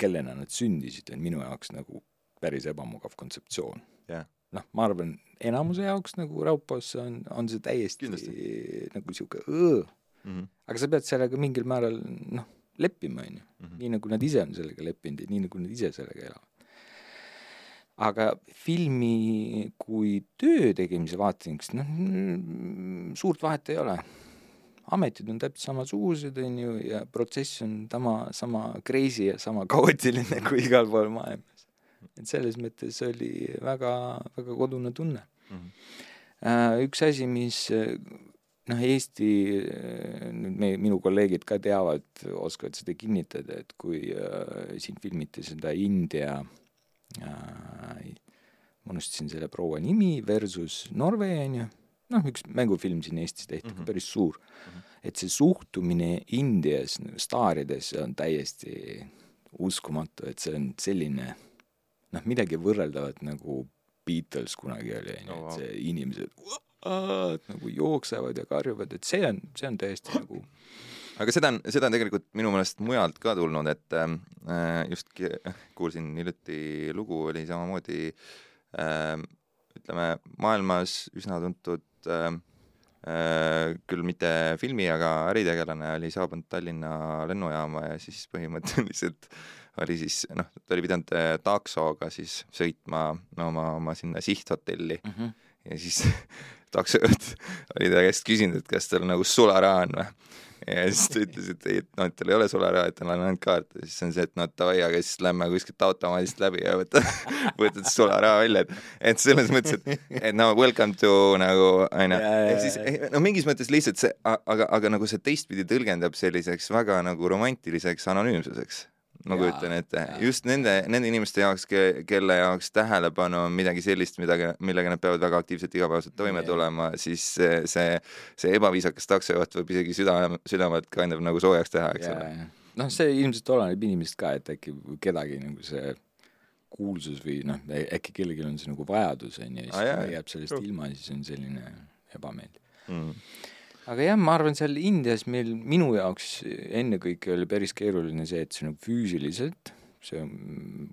kellena nad sündisid, on minu jaoks nagu päris ebamugav kontseptsioon. Jah. noh, ma arvan, enamuse jaoks nagu Raupos on, on see täiesti Kindlasti. nagu sihuke õõ, Mm -hmm. aga sa pead sellega mingil määral noh, leppima, on ju. Mhm. nii nagu nad ise on sellega leppinud ja nii nagu nad ise sellega elavad. aga filmi kui töö tegemise vaatevinklist, noh, suurt vahet ei ole. ametid on täpselt samasugused, on ju, ja protsess on sama, sama crazy ja sama kaootiline kui igal pool maailmas. et selles mõttes oli väga, väga kodune tunne Mm -hmm. Üks asi, mis noh, Eesti, nüüd me, minu kolleegid ka teavad, oskavad seda kinnitada, et kui äh, siin filmiti seda India äh,, ma unustasin selle proua nimi, versus Norve, on ju, noh, üks mängufilm siin Eestis tehti mm. -hmm. päris suur mm. -hmm. et see suhtumine Indias staaridesse on täiesti uskumatu, et see on selline noh, midagi võrreldavat nagu Beatles kunagi oli, on ju, et see inimesed? Nagu jooksevad ja karjuvad, et see on, see on täiesti nagu aga seda on, seda on tegelikult minu meelest mujalt ka tulnud, et äh, just kuulsin hiljuti lugu, oli samamoodi äh, ütleme, maailmas üsna tuntud äh, äh, küll mitte filmi, aga äritegelane oli saabunud Tallinna lennujaama ja siis põhimõtteliselt oli siis noh, ta oli pidanud äh, taksoga siis sõitma oma, oma sinna sihthotelli mm -hmm. ja siis taksojuht oli ta käest küsinud, et kas tal nagu sularaha on või. ja siis ta ütles, et ei, et noh, et tal ei ole sularaha, et tal on ainult kaart ja siis on see, et noh, davai, aga siis lähme kuskilt automaadist läbi ja võta, võtad sularaha välja, et, et selles mõttes, et, et no welcome to nagu onju, ehk siis jaa. no mingis mõttes lihtsalt see, aga, aga nagu see teistpidi tõlgendab selliseks väga nagu romantiliseks anonüümsuseks ma kujutan ette, just nende, nende inimeste jaoks, kelle jaoks tähelepanu on midagi sellist, midagi, millega nad peavad väga aktiivselt igapäevaselt toime Jaa. tulema, siis see, see, ebaviisakas taksojuht võib isegi süda, südamet kandab nagu soojaks teha, eks ole. noh, see ilmselt oleneb inimesest ka, et äkki kedagi nagu see kuulsus või noh, äkki kellelgi on see nagu vajadus, on ju, ja siis ta jääb sellest ilma, siis on selline ebameeldiv. Mm. Aga jah, ma arvan, seal Indias meil, minu jaoks ennekõike oli päris keeruline see, et see nagu füüsiliselt, see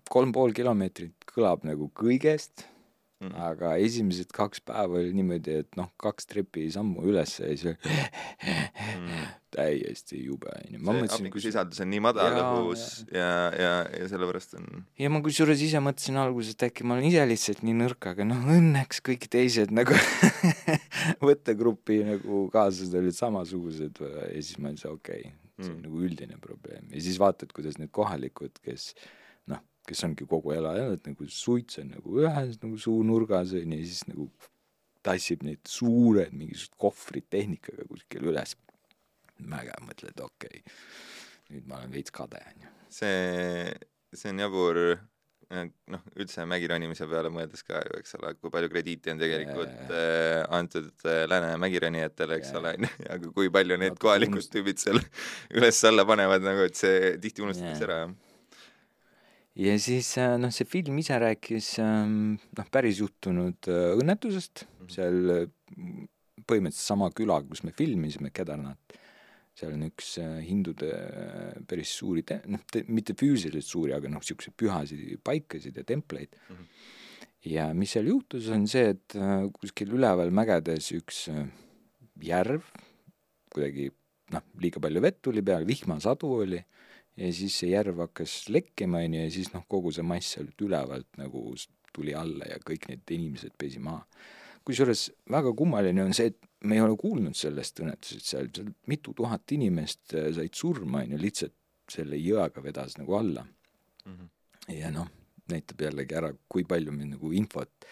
kolm pool kilomeetrit kõlab nagu kõigest Mm. aga esimesed kaks päeva oli niimoodi, et noh, kaks trepi sammu üles ja siis oli täiesti jube, onju. see hapnikusisaldus on nii madal õhus ja, ja, ja sellepärast on ja ma kusjuures ise mõtlesin alguses, et äkki ma olen ise lihtsalt nii nõrk, aga noh, õnneks kõik teised nagu võttegrupi nagu kaaslased olid samasugused ja siis ma ütlesin, okei okay,, see on Mm. nagu üldine probleem ja siis vaatad, kuidas need kohalikud, kes noh, kes ongi kogu elu elanud nagu suits on nagu ühes nagu suunurgas onju ja siis nagu tassib neid suured mingisugused kohvrid tehnikaga kuskil üles. väga mõtled, okei okay., nüüd ma olen veits kade onju see, see on jabur eh, noh, üldse mägironimise peale mõeldes ka ju, eks ole, kui palju krediiti on tegelikult äh, antud äh, lääne mägironijatele, eks Jaa. ole, aga kui palju need kohalikud tüübid seal üles-alla panevad nagu, et see tihti unustatakse ära, jah. Ja siis äh, noh, see film ise rääkis ähm, noh, päris juhtunud äh, õnnetusest Mhm. seal äh, põhimõtteliselt sama küla, kus me filmisime, Kedarnat, seal on üks hindude päris suuri te-, noh, mitte füüsiliselt suuri, aga noh, niisuguseid pühasid paikasid ja templeid Mhm. ja mis seal juhtus, on see, et kuskil üleval mägedes üks järv, kuidagi noh, liiga palju vett tuli peale, vihmasadu oli, ja siis see järv hakkas lekkima, on ju, ja siis noh, kogu see mass sealt ülevalt nagu tuli alla ja kõik need inimesed pesi maha. kusjuures väga kummaline on see, et me ei ole kuulnud sellest õnnetusest seal, seal mitu tuhat inimest äh, said surma, on ju, lihtsalt selle jõega vedas nagu alla mm. -hmm. ja noh, näitab jällegi ära, kui palju me nagu infot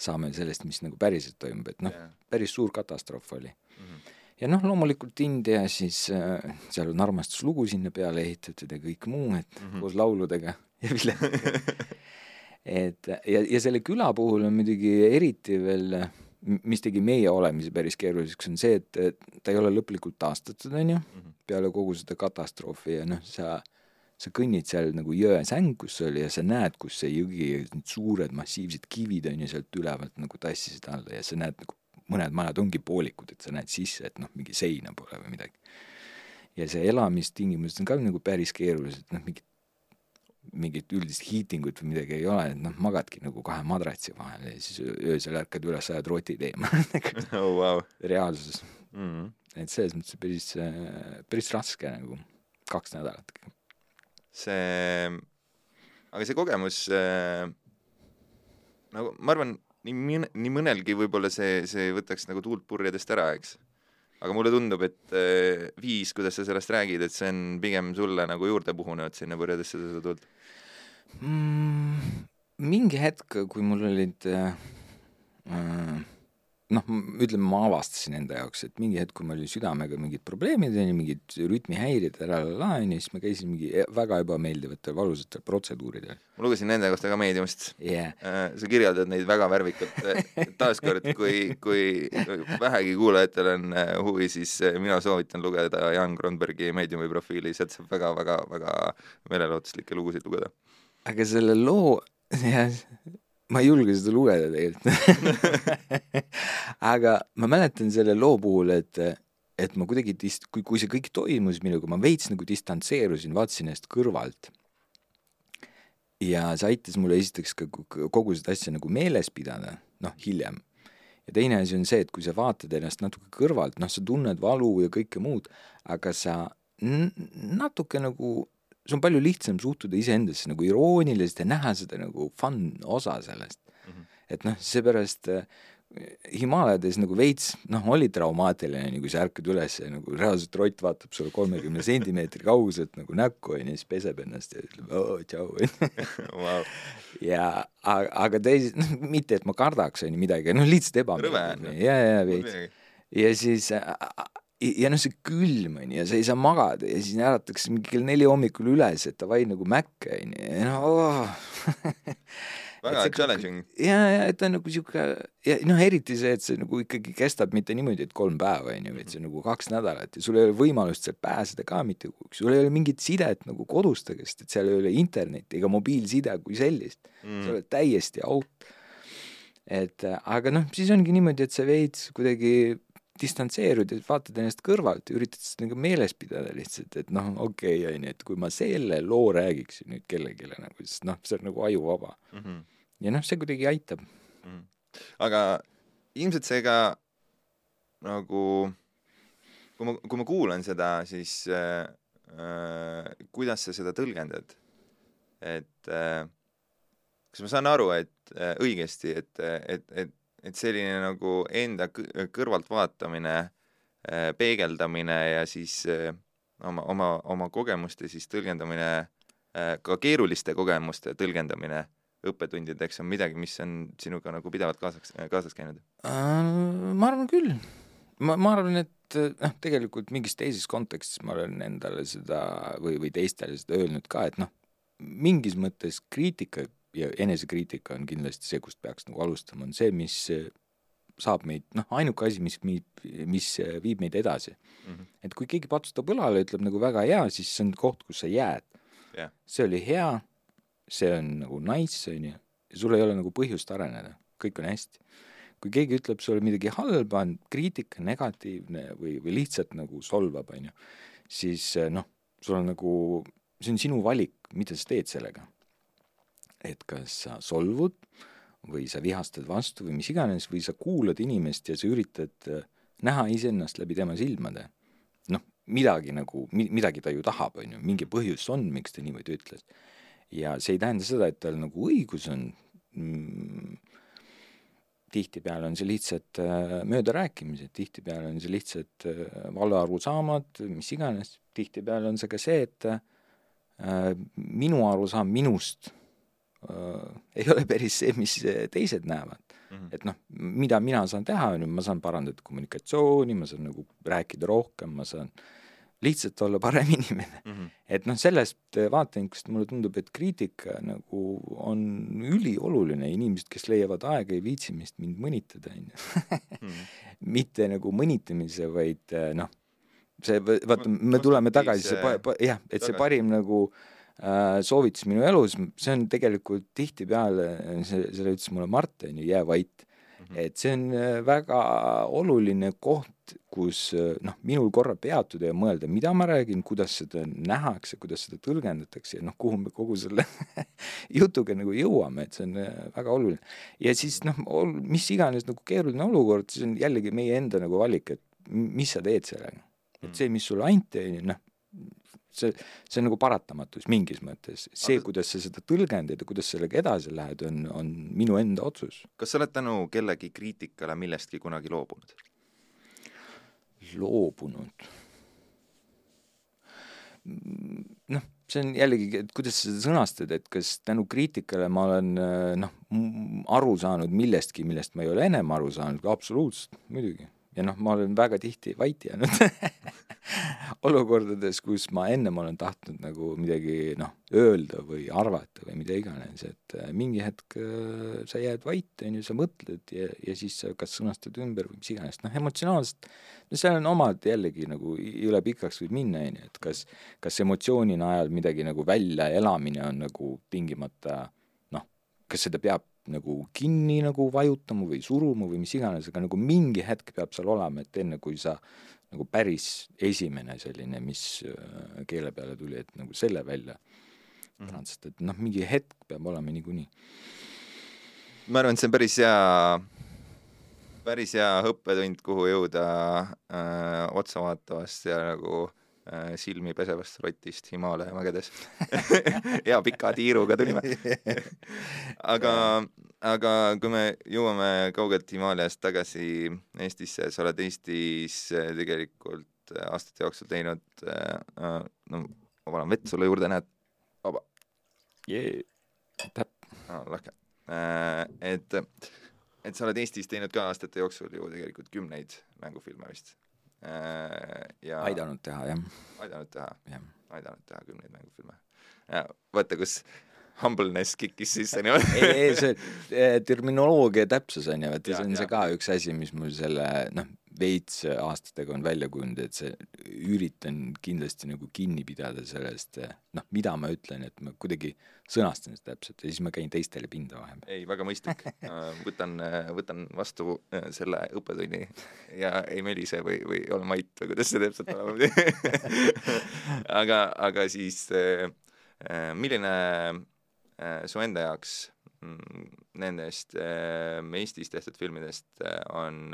saame sellest, mis nagu päriselt toimub, et noh yeah., päris suur katastroof oli mm. -hmm. Ja noh, loomulikult India siis äh,, seal on armastuslugu sinna peale ehitatud ja kõik muu, et mm -hmm. koos lauludega ja viletega et ja, ja selle küla puhul on muidugi eriti veel, mis tegi meie olemise päris keeruliseks, on see, et ta ei ole lõplikult taastatud, on ju, mhm. peale kogu seda katastroofi ja noh, sa sa kõnnid seal nagu jõe sängus oli ja sa näed, kus see jõgi, need suured massiivsed kivid on ju sealt ülevalt nagu tassisid alla ja sa näed nagu mõned majad ongi poolikud, et sa näed sisse, et noh, mingi seina pole või midagi. ja see elamistingimused on ka nagu päris keerulised, noh, mingit mingit üldist hiitingut või midagi ei ole, et noh, magadki nagu kahe madratsi vahel ja siis öösel ärkad üles, ajad rotid eemale oh, wow. reaalsuses mm. -hmm. et selles mõttes päris, päris raske nagu kaks nädalat see, aga see kogemus äh, nagu ma arvan, nii mõne, nii mõnelgi võib-olla see, see võtaks nagu tuult purjedest ära, eks. aga mulle tundub, et äh, viis, kuidas sa sellest räägid, et see on pigem sulle nagu juurde puhunenud sinna purjedesse seda tuult mm,. mingi hetk, kui mul olid äh, äh noh, ütleme, ma avastasin enda jaoks, et mingi hetk, kui mul oli südamega mingid probleemid, on ju, mingid rütmihäired, on ju, siis ma käisin mingi e-, väga ebameeldivatel valusatel protseduuridel. ma lugesin nende kohta ka meediumist yeah.. Äh, sa kirjeldad neid väga värvikalt. taaskord, kui, kui vähegi kuulajatel on äh, huvi, siis äh, mina soovitan lugeda Jan Kronbergi meediumi profiili, sealt saab väga-väga-väga meelelahutuslikke lugusid lugeda. aga selle loo, jah ma ei julge seda lugeda tegelikult aga ma mäletan selle loo puhul, et, et ma kuidagi dist-, kui, kui see kõik toimus minuga, ma veits nagu distantseerusin, vaatasin ennast kõrvalt. ja see aitas mulle esiteks ka kogu seda asja nagu meeles pidada, noh, hiljem. ja teine asi on see, et kui sa vaatad ennast natuke kõrvalt, noh, sa tunned valu ja kõike muud, aga sa natuke nagu sul on palju lihtsam suhtuda iseendasse nagu irooniliselt ja näha seda nagu fun osa sellest mm. -hmm. et noh, seepärast äh, Himaalades nagu veits, noh, oli traumaatiline, nii kui sa ärkad üles ja nagu reaalselt rott vaatab sulle kolmekümne sentimeetri kauguselt nagu näkku, onju, siis peseb ennast ja ütleb oo, tšau, onju. ja aga, aga teised, noh, mitte et ma kardaks, onju, midagi, noh, lihtsalt ebameeldiv. ja, ja veits. ja siis ja noh, see külm on ju, ja sa ei saa magada ja siis äratatakse mingi kell neli hommikul üles, et davai nagu mäkke on ju, ja noh oh. väga challenging. ja, ja et ta on nagu sihuke ja noh, eriti see, et see nagu ikkagi kestab mitte niimoodi, et kolm päeva on ju, vaid see on nagu kaks nädalat ja sul ei ole võimalust sealt pääseda ka mitte kuhugi, sul ei ole mingit sidet nagu koduste käest, et seal ei ole internetti ega mobiilside kui sellist mm., sa oled täiesti out. et aga noh, siis ongi niimoodi, et sa veits kuidagi distantseerud ja vaatad ennast kõrvalt ja üritad seda nagu meeles pidada lihtsalt, et noh, okei okay,, onju, et kui ma selle loo räägiksin nüüd kellelegi nagu, siis noh, see on nagu ajuvaba mm. -hmm. ja noh, see kuidagi aitab mm. -hmm. aga ilmselt see ka nagu, kui ma, kui ma kuulan seda, siis äh, äh, kuidas sa seda tõlgendad? et äh, kas ma saan aru, et äh, õigesti, et, et, et et selline nagu enda kõrvaltvaatamine, äh, peegeldamine ja siis äh, oma, oma, oma kogemuste siis tõlgendamine, äh, ka keeruliste kogemuste tõlgendamine õppetundideks on midagi, mis on sinuga nagu pidevalt kaasaks, kaasas käinud? Ma arvan küll. ma, ma arvan, et noh, tegelikult mingis teises kontekstis ma olen endale seda või, või teistele seda öelnud ka, et noh, mingis mõttes kriitika ja enesekriitika on kindlasti see, kust peaks nagu alustama, on see, mis saab meid, noh, ainuke asi, mis viib, mis viib meid edasi mm. -hmm. et kui keegi patsutab õlale, ütleb nagu väga hea, siis see on koht, kus sa jääd yeah.. see oli hea, see on nagu nice, on ju, ja sul ei ole nagu põhjust areneda, kõik on hästi. kui keegi ütleb sulle midagi halba, on kriitika, negatiivne või, või lihtsalt nagu solvab, on ju, siis noh, sul on nagu, see on sinu valik, mida sa teed sellega et kas sa solvud või sa vihastad vastu või mis iganes, või sa kuulad inimest ja sa üritad äh, näha iseennast läbi tema silmade. noh, midagi nagu, midagi ta ju tahab, on ju, mingi põhjus on, miks ta niimoodi ütles. ja see ei tähenda seda, et tal nagu õigus on mm, tihtipeale on see lihtsalt äh, möödarääkimised, tihtipeale on see lihtsalt äh, valearusaamad, mis iganes, tihtipeale on see ka see, et äh, minu arusaam minust ei ole päris see, mis teised näevad mm. -hmm. et noh, mida mina saan teha, on ju, ma saan parandada kommunikatsiooni, ma saan nagu rääkida rohkem, ma saan äh, lihtsalt olla parem inimene mm. -hmm. et noh, sellest vaatevinklist mulle tundub, et kriitika nagu on ülioluline, inimesed, kes leiavad aega, ei viitsi vist mind mõnitada, on ju. Mhm. mitte nagu mõnitamise, vaid noh, see, vaata, me tuleme tagasi, see, jah, et see parim nagu äh, soovitus minu elus, see on tegelikult tihtipeale, see, seda ütles mulle Mart, on ju, jää vait Mhm. et see on äh, väga oluline koht, kus äh, noh, minul korra peatuda ja mõelda, mida ma räägin, kuidas seda nähakse, kuidas seda tõlgendatakse ja noh, kuhu me kogu selle jutuga nagu jõuame, et see on äh, väga oluline. ja siis noh, mis iganes nagu keeruline olukord, siis on jällegi meie enda nagu valik, et mis sa teed sellega. et mhm. see, mis sulle anti, on ju, noh, see, see on nagu paratamatus mingis mõttes. see Aga..., kuidas sa seda tõlgendad ja kuidas sellega edasi lähed, on, on minu enda otsus. kas sa oled tänu kellegi kriitikale millestki kunagi loobunud? loobunud? noh, see on jällegi, et kuidas sa seda sõnastad, et kas tänu kriitikale ma olen noh, aru saanud millestki, millest ma ei ole ennem aru saanud, absoluutselt, muidugi ja noh, ma olen väga tihti vait jäänud olukordades, kus ma ennem olen tahtnud nagu midagi noh, öelda või arvata või mida iganes, et äh, mingi hetk äh, sa jääd vait, on ju, sa mõtled ja, ja siis sa kas sõnastad ümber või mis iganes, noh emotsionaalselt, no seal on omad jällegi nagu üle pikaks võib minna, on ju, et kas, kas emotsiooni najal midagi nagu väljaelamine on nagu tingimata noh, kas seda peab nagu kinni nagu vajutama või suruma või mis iganes, aga nagu mingi hetk peab seal olema, et enne kui sa nagu päris esimene selline, mis äh, keele peale tuli, et nagu selle välja mm -hmm. sest et noh, mingi hetk peab olema niikuinii. ma arvan, et see on päris hea, päris hea õppetund, kuhu jõuda äh, otsavaatavast ja nagu Äh, silmi pesevast rotist Himaalaja mägedes hea pika tiiruga tulime aga, aga kui me jõuame kaugelt Himaalajast tagasi Eestisse, sa oled Eestis äh, tegelikult äh, aastate jooksul teinud äh,, no ma panen vett sulle juurde, näed, vaba. Yeah.. Ah, lahke. Äh,. et, et sa oled Eestis teinud ka aastate jooksul ju tegelikult kümneid mängufilme vist. Äh, ja aidanud teha, jah. aidanud teha, aidanud teha kümneid mängufilme. ja vaata, kus humbleness kikkis sisse niimoodi ei, ei see eh, terminoloogia täpsus on ju, vaata see on ja. see ka üks asi, mis mul selle noh, veits aastatega on välja kujunenud, et see, üritan kindlasti nagu kinni pidada sellest, noh, mida ma ütlen, et ma kuidagi sõnastan seda täpselt ja siis ma käin teistele pinda vahepeal. ei, väga mõistlik võtan, võtan vastu äh, selle õppetunni ja ei melise või, või ole mait või kuidas see täpselt olema aga, aga siis äh, äh, milline su enda jaoks mm, nendest Eestis tehtud filmidest on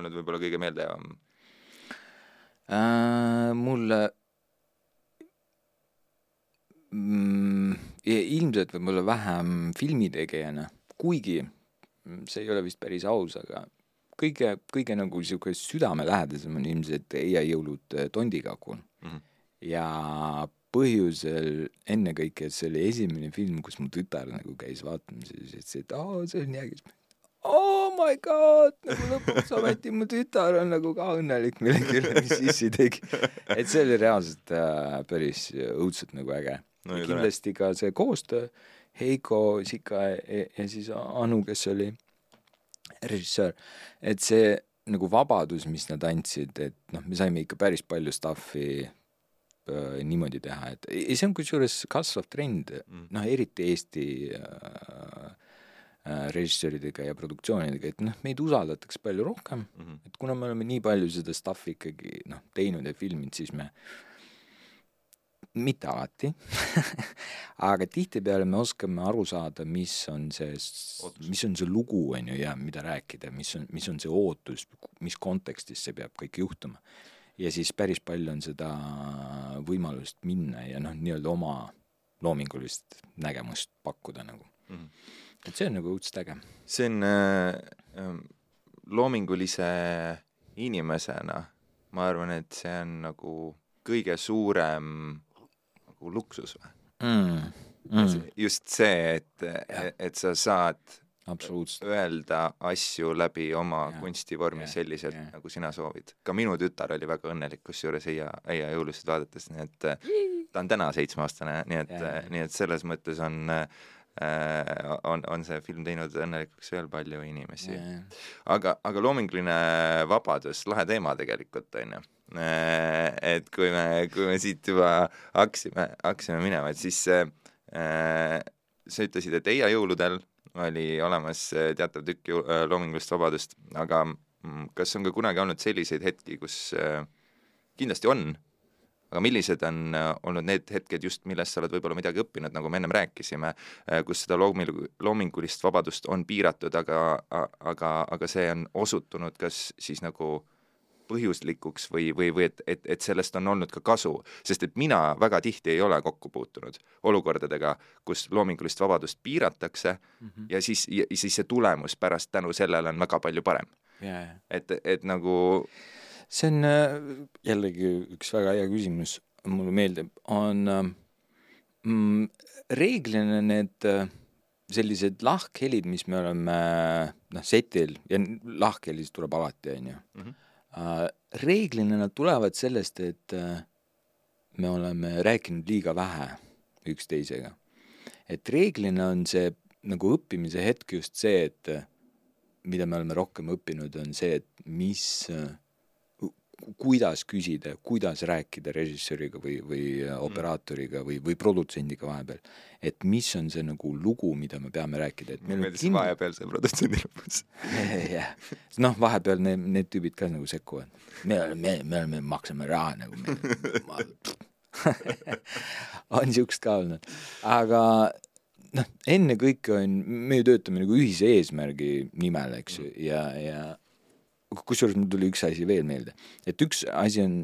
olnud võib-olla kõige meeldejäävam äh,? mulle mm, ilmselt võib-olla vähem filmitegijana, kuigi see ei ole vist päris aus, aga kõige, kõige nagu niisugune südamelähedasem on ilmselt Eia jõulud äh, tondikakul mm. -hmm. ja põhjusel ennekõike, et see oli esimene film, kus mu tütar nagu käis vaatamas ja siis ütles, et aa, see on nii äge my god, nagu lõpuks ometi mu tütar on nagu ka õnnelik millegi üle, mis issi tegi. et see oli reaalselt äh, päris õudselt nagu äge no,. kindlasti ka see koostöö Heiko Sika ja, ja siis Anu, kes oli režissöör, et see nagu vabadus, mis nad andsid, et noh, me saime ikka päris palju stuff'i äh, niimoodi teha, et ja see on kusjuures kasvav trend mm., noh, eriti Eesti Äh, režissööridega ja produktsioonidega, et noh, meid usaldatakse palju rohkem mm, -hmm. et kuna me oleme nii palju seda stuff'i ikkagi noh, teinud ja filminud, siis me mitte alati aga tihtipeale me oskame aru saada, mis on see, mis on see lugu, on ju, ja mida rääkida, mis on, mis on see ootus, mis kontekstis see peab kõik juhtuma. ja siis päris palju on seda võimalust minna ja noh, nii-öelda oma loomingulist nägemust pakkuda nagu mm. -hmm. Et see on nagu õudselt äge. see on äh, äh, loomingulise inimesena, ma arvan, et see on nagu kõige suurem nagu luksus või mm.? Mm. just see, et, et sa saad öelda asju läbi oma ja, kunstivormi ja, selliselt, nagu sina soovid. ka minu tütar oli väga õnnelik kusjuures Eia, Eia jõulusid vaadates, nii et ta on täna seitsmeaastane, nii et, nii et selles mõttes on äh, on, on see film teinud õnnelikuks veel palju inimesi. aga, aga loominguline vabadus, lahe teema tegelikult, on ju äh, et kui me, kui me siit juba hakkasime, hakkasime minema, et siis äh, sa ütlesid, et Eia jõuludel oli olemas teatav tükk äh, loomingulist vabadust, aga mm, kas on ka kunagi olnud selliseid hetki, kus äh, kindlasti on, aga millised on äh, olnud need hetked just, millest sa oled võib-olla midagi õppinud, nagu me ennem rääkisime, äh, kus seda looming-, loomingulist vabadust on piiratud, aga, aga, aga see on osutunud kas siis nagu põhjuslikuks või, või, või et, et, et sellest on olnud ka kasu, sest et mina väga tihti ei ole kokku puutunud olukordadega, kus loomingulist vabadust piiratakse mm -hmm. ja siis, ja siis see tulemus pärast tänu sellele on väga palju parem. Yeah.. et, et nagu see on äh, jällegi üks väga hea küsimus, mulle meeldib, on äh, mm, reeglina need äh, sellised lahkhelid, mis me oleme noh, setil ja lahkhelisid tuleb alati, on ju. Mhm. reeglina nad tulevad sellest, et me oleme rääkinud liiga vähe üksteisega. et reeglina on see nagu õppimise hetk just see, et mida me oleme rohkem õppinud, on see, et mis äh, kuidas küsida, kuidas rääkida režissööriga või, või operaatoriga või, või produtsendiga vahepeal. et mis on see nagu lugu, mida me peame rääkida, et meil meeldis kind... vahepeal see produtsendi lõpus jah, noh, vahepeal need, need tüübid ka nagu sekkuvad. me oleme, me, me oleme, maksame raha nagu me ma... on siukest ka olnud, aga noh, ennekõike on, me ju töötame nagu ühise eesmärgi nimel, eks ju, ja, ja kusjuures mul tuli üks asi veel meelde, et üks asi on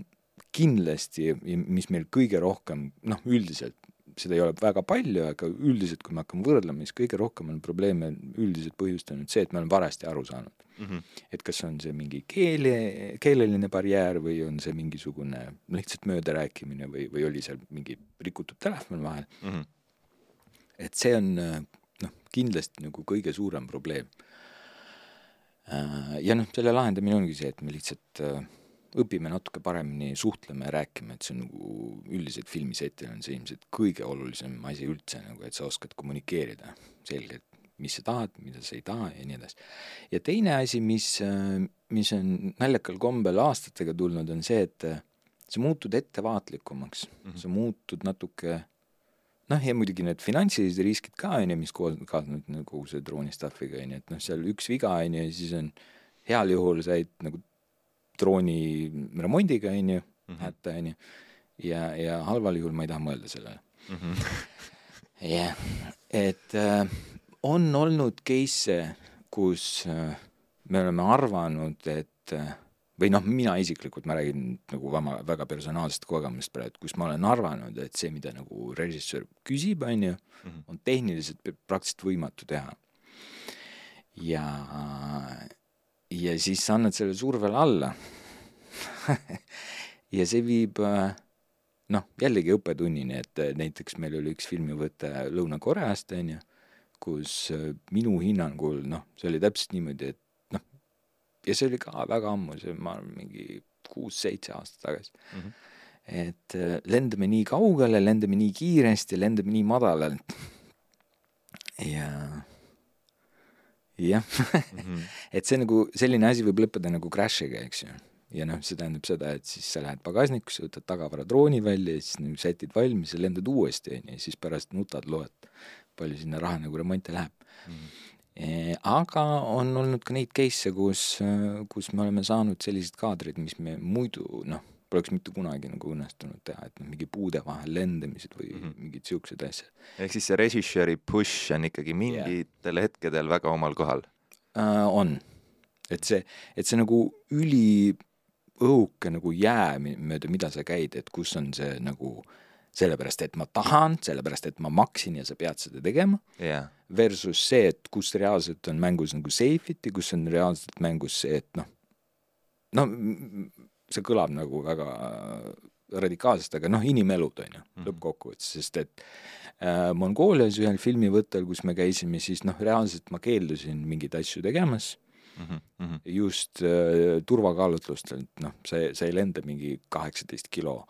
kindlasti, mis meil kõige rohkem, noh, üldiselt, seda ei ole väga palju, aga üldiselt, kui me hakkame võrdlema, siis kõige rohkem on probleeme üldiselt põhjustanud see, et me oleme valesti aru saanud mm. -hmm. et kas on see mingi keele, keeleline barjäär või on see mingisugune lihtsalt möödarääkimine või, või oli seal mingi rikutud telefon vahel mm. -hmm. et see on noh, kindlasti nagu kõige suurem probleem ja noh, selle lahendamine ongi see, et me lihtsalt äh, õpime natuke paremini suhtlema ja rääkima, et see on nagu üldiselt filmisetil on see ilmselt kõige olulisem asi üldse nagu, et sa oskad kommunikeerida selgelt, mis sa tahad, mida sa ei taha ja nii edasi. ja teine asi, mis, äh, mis on naljakal kombel aastatega tulnud, on see, et sa muutud ettevaatlikumaks mm, -hmm. sa muutud natuke noh, ja muidugi need finantsilised riskid ka, on ju, mis kaasnevad nagu selle drooni stuff'iga, on ju, et noh, seal üks viga, on ju, ja siis on heal juhul said nagu drooni remondiga, on ju, mhm. hätta, on ju, ja, ja halval juhul ma ei taha mõelda sellele. Mhm. jah, et äh, on olnud case'e, kus äh, me oleme arvanud, et äh, või noh, mina isiklikult, ma räägin nagu väga, väga personaalsest kogemusest praegu, kus ma olen arvanud, et see, mida nagu režissöör küsib, on ju, mhm. on tehniliselt praktiliselt võimatu teha. ja, ja siis sa annad selle survele alla ja see viib noh, jällegi õppetunnini, et näiteks meil oli üks filmivõte Lõuna-Koreast, on ju, kus minu hinnangul noh, see oli täpselt niimoodi, et ja see oli ka väga ammu, see ma arvan, mingi kuus-seitse aastat tagasi mm. -hmm. et äh, lendame nii kaugele, lendame nii kiiresti, lendame nii madalalt. ja jah mm, -hmm. et see nagu, selline asi võib lõppeda nagu crash'iga, eks ju. ja noh, see tähendab seda, et siis sa lähed pagasnikusse, võtad tagavaradrooni välja ja siis nagu sätid valmis ja lendad uuesti, on ju, ja siis pärast nutad, loed, palju sinna raha nagu remonti läheb mm. -hmm aga on olnud ka neid case'e, kus, kus me oleme saanud sellised kaadrid, mis me muidu noh, poleks mitte kunagi nagu õnnestunud teha, et noh, mingi puude vahel lendamised või mm. -hmm. mingid siuksed asjad ehk siis see režissööri push on ikkagi mingitel yeah. hetkedel väga omal kohal äh,. on, et see, et see nagu üliõhuke nagu jää, mööda mida sa käid, et kus on see nagu sellepärast, et ma tahan, sellepärast, et ma maksin ja sa pead seda tegema jah, versus see, et kus reaalselt on mängus nagu safety, kus on reaalselt mängus see, et noh, no see kõlab nagu väga radikaalselt, aga noh, inimelud on ju Mhm. lõppkokkuvõttes, sest et äh, Mongoolias ühel filmivõttel, kus me käisime, siis noh, reaalselt ma keeldusin mingeid asju tegemas mm. -hmm. just äh, turvakaalutlustel, et noh, sa, sa ei lenda mingi kaheksateist kilo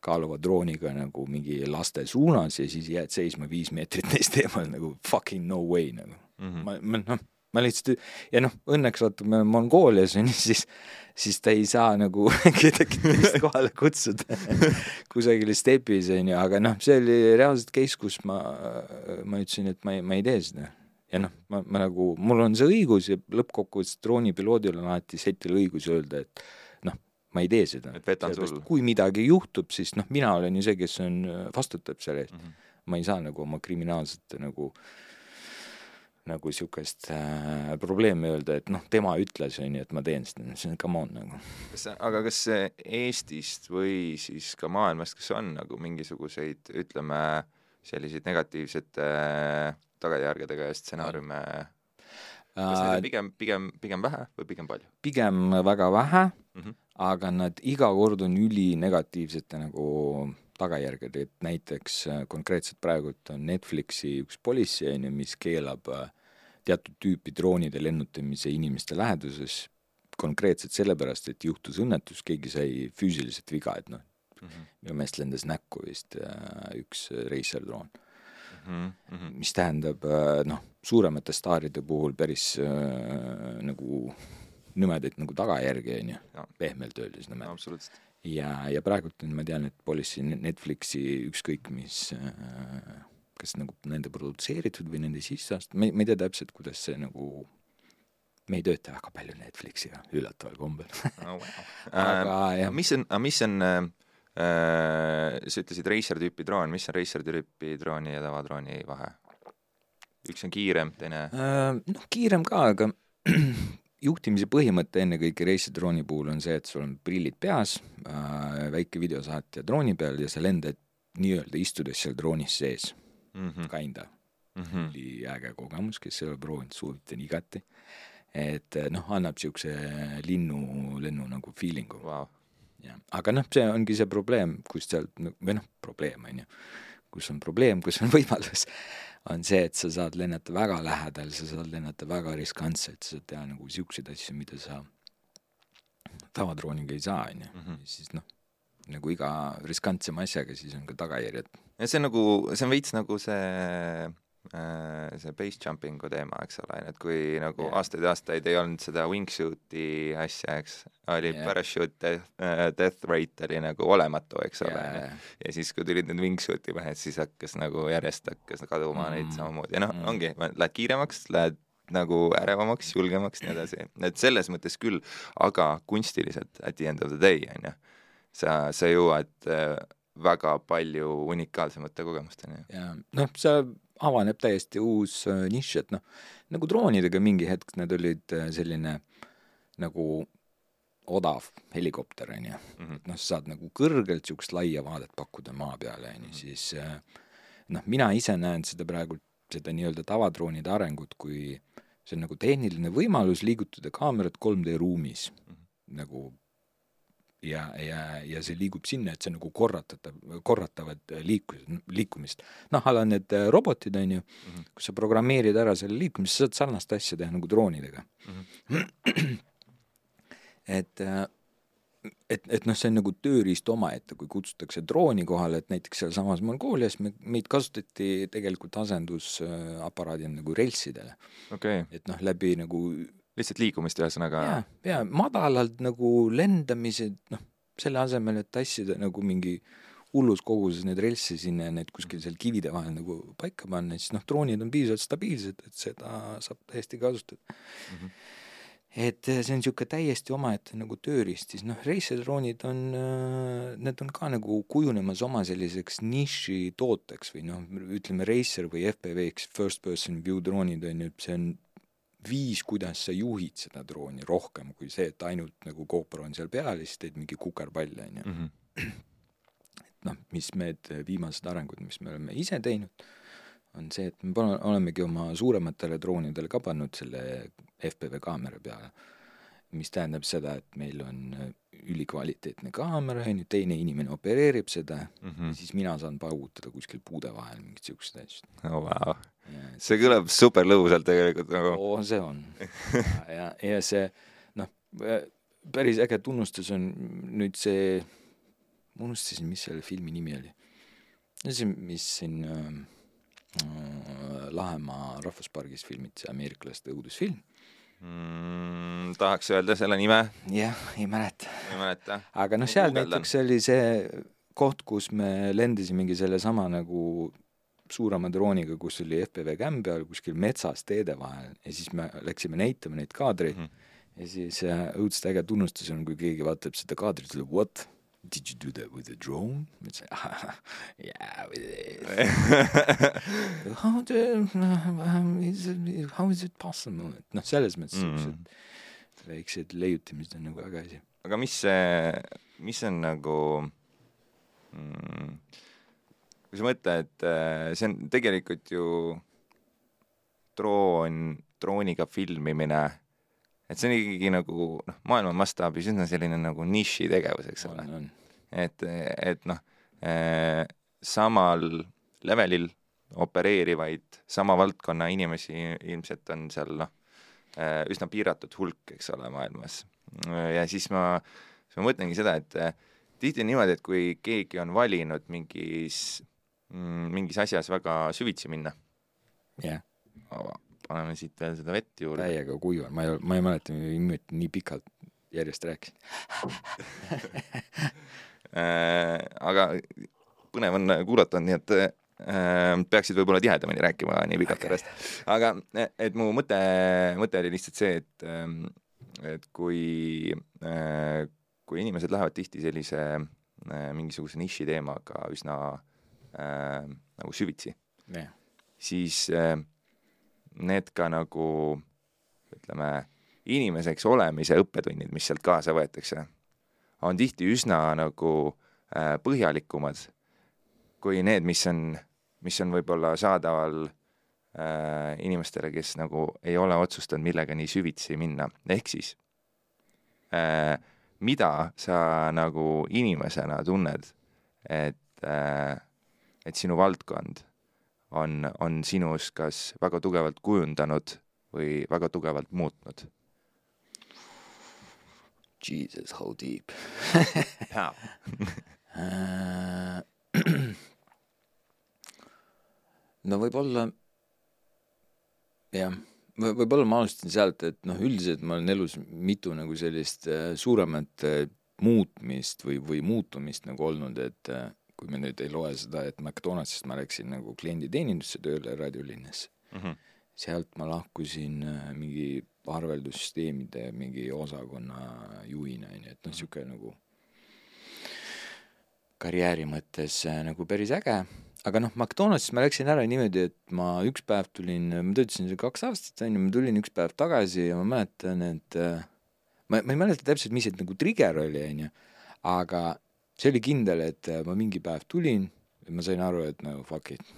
kaaluva drooniga nagu mingi laste suunas ja siis jääd seisma viis meetrit neist eemal nagu fucking no way nagu Mm -hmm. ma, ma noh, ma lihtsalt ja noh, õnneks vaata, me oleme Mongoolias on ju, siis siis ta ei saa nagu kedagi teist kohale kutsuda kusagil stepis on ju, aga noh, see oli reaalselt case, kus ma, ma ütlesin, et ma ei, ma ei tee seda. ja noh, ma, ma nagu, mul on see õigus ja lõppkokkuvõttes droonipiloodil on alati setil õigus öelda, et ma ei tee seda. Kui midagi juhtub, siis noh, mina olen ju see, kes on, vastutab selle eest Mm -hmm. ma ei saa nagu oma kriminaalset nagu nagu niisugust äh, probleemi öelda, et noh, tema ütles, on ju, et ma teen seda, see on come on nagu. kas aga kas Eestist või siis ka maailmast, kas on nagu mingisuguseid, ütleme, selliseid negatiivsete äh, tagajärgedega ja stsenaariume kas neid on pigem, pigem, pigem vähe või pigem palju pigem väga vähe mm? -hmm. aga nad iga kord on ülinegatiivsete nagu tagajärged, et näiteks äh, konkreetselt praegult on Netflixi üks policy, on ju, mis keelab äh, teatud tüüpi droonide lennutamise inimeste läheduses konkreetselt sellepärast, et juhtus õnnetus, keegi sai füüsiliselt viga, et noh, Mm -hmm. minu meelest lendas näkku vist äh, üks reiserdroon, Mm -hmm. mis tähendab äh, noh, suuremate staaride puhul päris äh, nagu nõmedaid nagu tagajärgi, on ju pehmelt öeldes nõmedaid absoluutselt ja, ja praegult ma tean, et Policy Netflixi ükskõik mis äh, kas nagu nende produtseeritud või nende sisseast-, ma ei, ma ei tea täpselt, kuidas see nagu me ei tööta väga palju Netflixiga, üllataval kombel oh, wow. Aga äh, jah. mis on, mis on äh, sa ütlesid Racer tüüpi droon, mis on Racer tüüpi drooni ja tavadrooni vahe? üks on kiirem, teine Äh, noh, kiirem ka, aga juhtimise põhimõte ennekõike reisidrooni puhul on see, et sul on prillid peas äh,, väike videosaatja drooni peal ja sa lendad nii-öelda istudes seal droonis sees, mm -hmm. kinda mm -hmm. üliäge kogemus, kes ei ole proovinud, soovitan igati. et noh, annab niisuguse linnu, lennu nagu feeling'u wow. jah, aga noh, see ongi see probleem, kus sealt no- või noh, probleem on ju, kus on probleem, kus on võimalus, on see, et sa saad lennata väga lähedal, sa saad lennata väga riskantselt, sa saad teha nagu niisuguseid asju, mida sa tavadrooniga ei saa, on ju Mhm., siis noh, nagu iga riskantsema asjaga, siis on ka tagajärjed. ja see on nagu, see on veits nagu see see base jumping'u teema, eks ole, et kui nagu yeah. aastaid ja aastaid ei olnud seda wingsuit'i asja, eks, oli yeah. parachute death, äh, death rate oli nagu olematu, eks ole, ja, ja siis, kui tulid need wingsuit'i mehed, siis hakkas nagu järjest hakkas kaduma mm. neid samamoodi ja noh Mm. ongi, lähed kiiremaks, lähed nagu ärevamaks, julgemaks, nii edasi, et selles mõttes küll, aga kunstiliselt at the end of the day, on ju, sa, sa jõuad äh, väga palju unikaalsemate kogemusteni. ja noh, see avaneb täiesti uus äh, nišš, et noh, nagu droonidega mingi hetk need olid äh, selline nagu odav helikopter, on ju. Mhm. et noh, sa saad nagu kõrgelt niisugust laia vaadet pakkuda maa peale, on ju, siis äh, noh, mina ise näen seda praegu, seda nii-öelda tavadroonide arengut kui see on nagu tehniline võimalus liigutada kaamerat 3D ruumis Mhm. nagu ja, ja, ja see liigub sinna, et see nagu korratatav, korratavad liikus, liikumist. noh, ala need äh, robotid, on ju, Mhm. kus sa programmeerid ära selle liikumise, sa saad sarnast asja teha nagu droonidega. et, et, et noh, see on nagu tööriist omaette, kui kutsutakse drooni kohale, et näiteks sealsamas Mongoolias me, meid kasutati tegelikult asendusaparaadina nagu relssidele, okei okay., et noh, läbi nagu lihtsalt liikumist ühesõnaga ja, ja madalalt nagu lendamised, noh, selle asemel, et tassida nagu mingi hullus koguses neid relsse sinna ja need kuskil seal kivide vahel nagu paika panna, siis noh, droonid on piisavalt stabiilsed, et seda saab täiesti kasutada Mhm. et äh, see on niisugune täiesti omaette nagu tööriist, siis noh, reisijadroonid on, need on ka nagu kujunemas oma selliseks nišitooteks või noh, ütleme Racer või FPV-ks, first person view droonid on ju, see on viis, kuidas sa juhid seda drooni rohkem kui see, et ainult nagu GoPro on seal peal ja siis teed mingi kukerpalli, on ju. Mhm. et noh, mis need viimased arengud, mis me oleme ise teinud, on see, et me pole, olemegi oma suurematele droonidele ka pannud selle FPV kaamera peale, mis tähendab seda, et meil on ülikvaliteetne kaamera, on ju, teine inimene opereerib seda mm, ja siis mina saan paugutada kuskil puude vahel mingit siukest asja. oh, wow. Ja see kõlab super lõbusalt tegelikult nagu oo, see on. ja, ja see noh, päris äge tunnustus on nüüd see, ma unustasin, mis selle filmi nimi oli. see, mis siin äh, äh, Lahemaa rahvuspargis filmiti, see ameeriklaste õudusfilm. Mm, tahaks öelda selle nime, jah, ei mäleta. ei mäleta. aga noh, seal guugeldan. näiteks oli see koht, kus me lendasimegi sellesama nagu suurema drooniga, kus oli FPV kämm peal kuskil metsas teede vahel ja siis me läksime näitama neid kaadreid mm. -hmm. ja siis äh, õudselt äge tunnustus on, kui keegi vaatab seda kaadrit, ütleb what? Did you do that with a drone? ma ütlesin yeah with it. How the, is it, how is it possible? et noh, selles mõttes Mm. siuksed väiksed leiutamised on nagu äge asi. aga mis see, mis on nagu mm, kui sa mõtled, see on tegelikult ju droon, drooniga filmimine, et see on ikkagi nagu noh, maailma mastaabis üsna selline nagu nišitegevus, eks ole. Et, et noh eh,, samal levelil opereerivaid sama valdkonna inimesi ilmselt on seal noh eh,, üsna piiratud hulk, eks ole, maailmas. ja siis ma, siis ma mõtlengi seda, et eh, tihti on niimoodi, et kui keegi on valinud mingis mm, mingis asjas väga süvitsi minna, jah paneme siit veel seda vett juurde. täiega kuiv on, ma ei, ma ei mäleta, nii pikalt järjest rääkisin. Äh, aga põnev on kuulata, nii et äh, peaksid võib-olla tihedamini rääkima nii pikalt Okei. järjest. aga et mu mõte, mõte oli lihtsalt see, et ähm, et kui äh, kui inimesed lähevad tihti sellise mingisuguse niši teemaga üsna äh, nagu süvitsi, jah, siis äh, need ka nagu ütleme, inimeseks olemise õppetunnid, mis sealt kaasa võetakse, on tihti üsna nagu äh, põhjalikumad kui need, mis on, mis on võib-olla saadaval äh, inimestele, kes nagu ei ole otsustanud millega nii süvitsi minna, ehk siis äh, mida sa nagu inimesena tunned, et äh,, et sinu valdkond on, on sinus kas väga tugevalt kujundanud või väga tugevalt muutnud? Jesus, how deep. Äh, no võib-olla jah, võib-olla ma alustasin sealt, et noh, üldiselt ma olen elus mitu nagu sellist äh, suuremat äh, muutmist või, või muutumist nagu olnud, et kui me nüüd ei loe seda, et McDonaldsist ma läksin nagu klienditeenindusse tööle raadiolinnas, sealt ma lahkusin äh, mingi arveldussüsteemide mingi osakonna juhina, onju, et noh, niisugune nagu karjääri mõttes äh, nagu päris äge, aga noh, McDonaldsis ma läksin ära niimoodi, et ma üks päev tulin, ma töötasin seal kaks aastat, onju, ma tulin üks päev tagasi ja ma mäletan, et äh, ma, ma ei mäleta täpselt, mis see nagu trigger oli, onju, aga see oli kindel, et äh, ma mingi päev tulin ja ma sain aru, et no fuck it,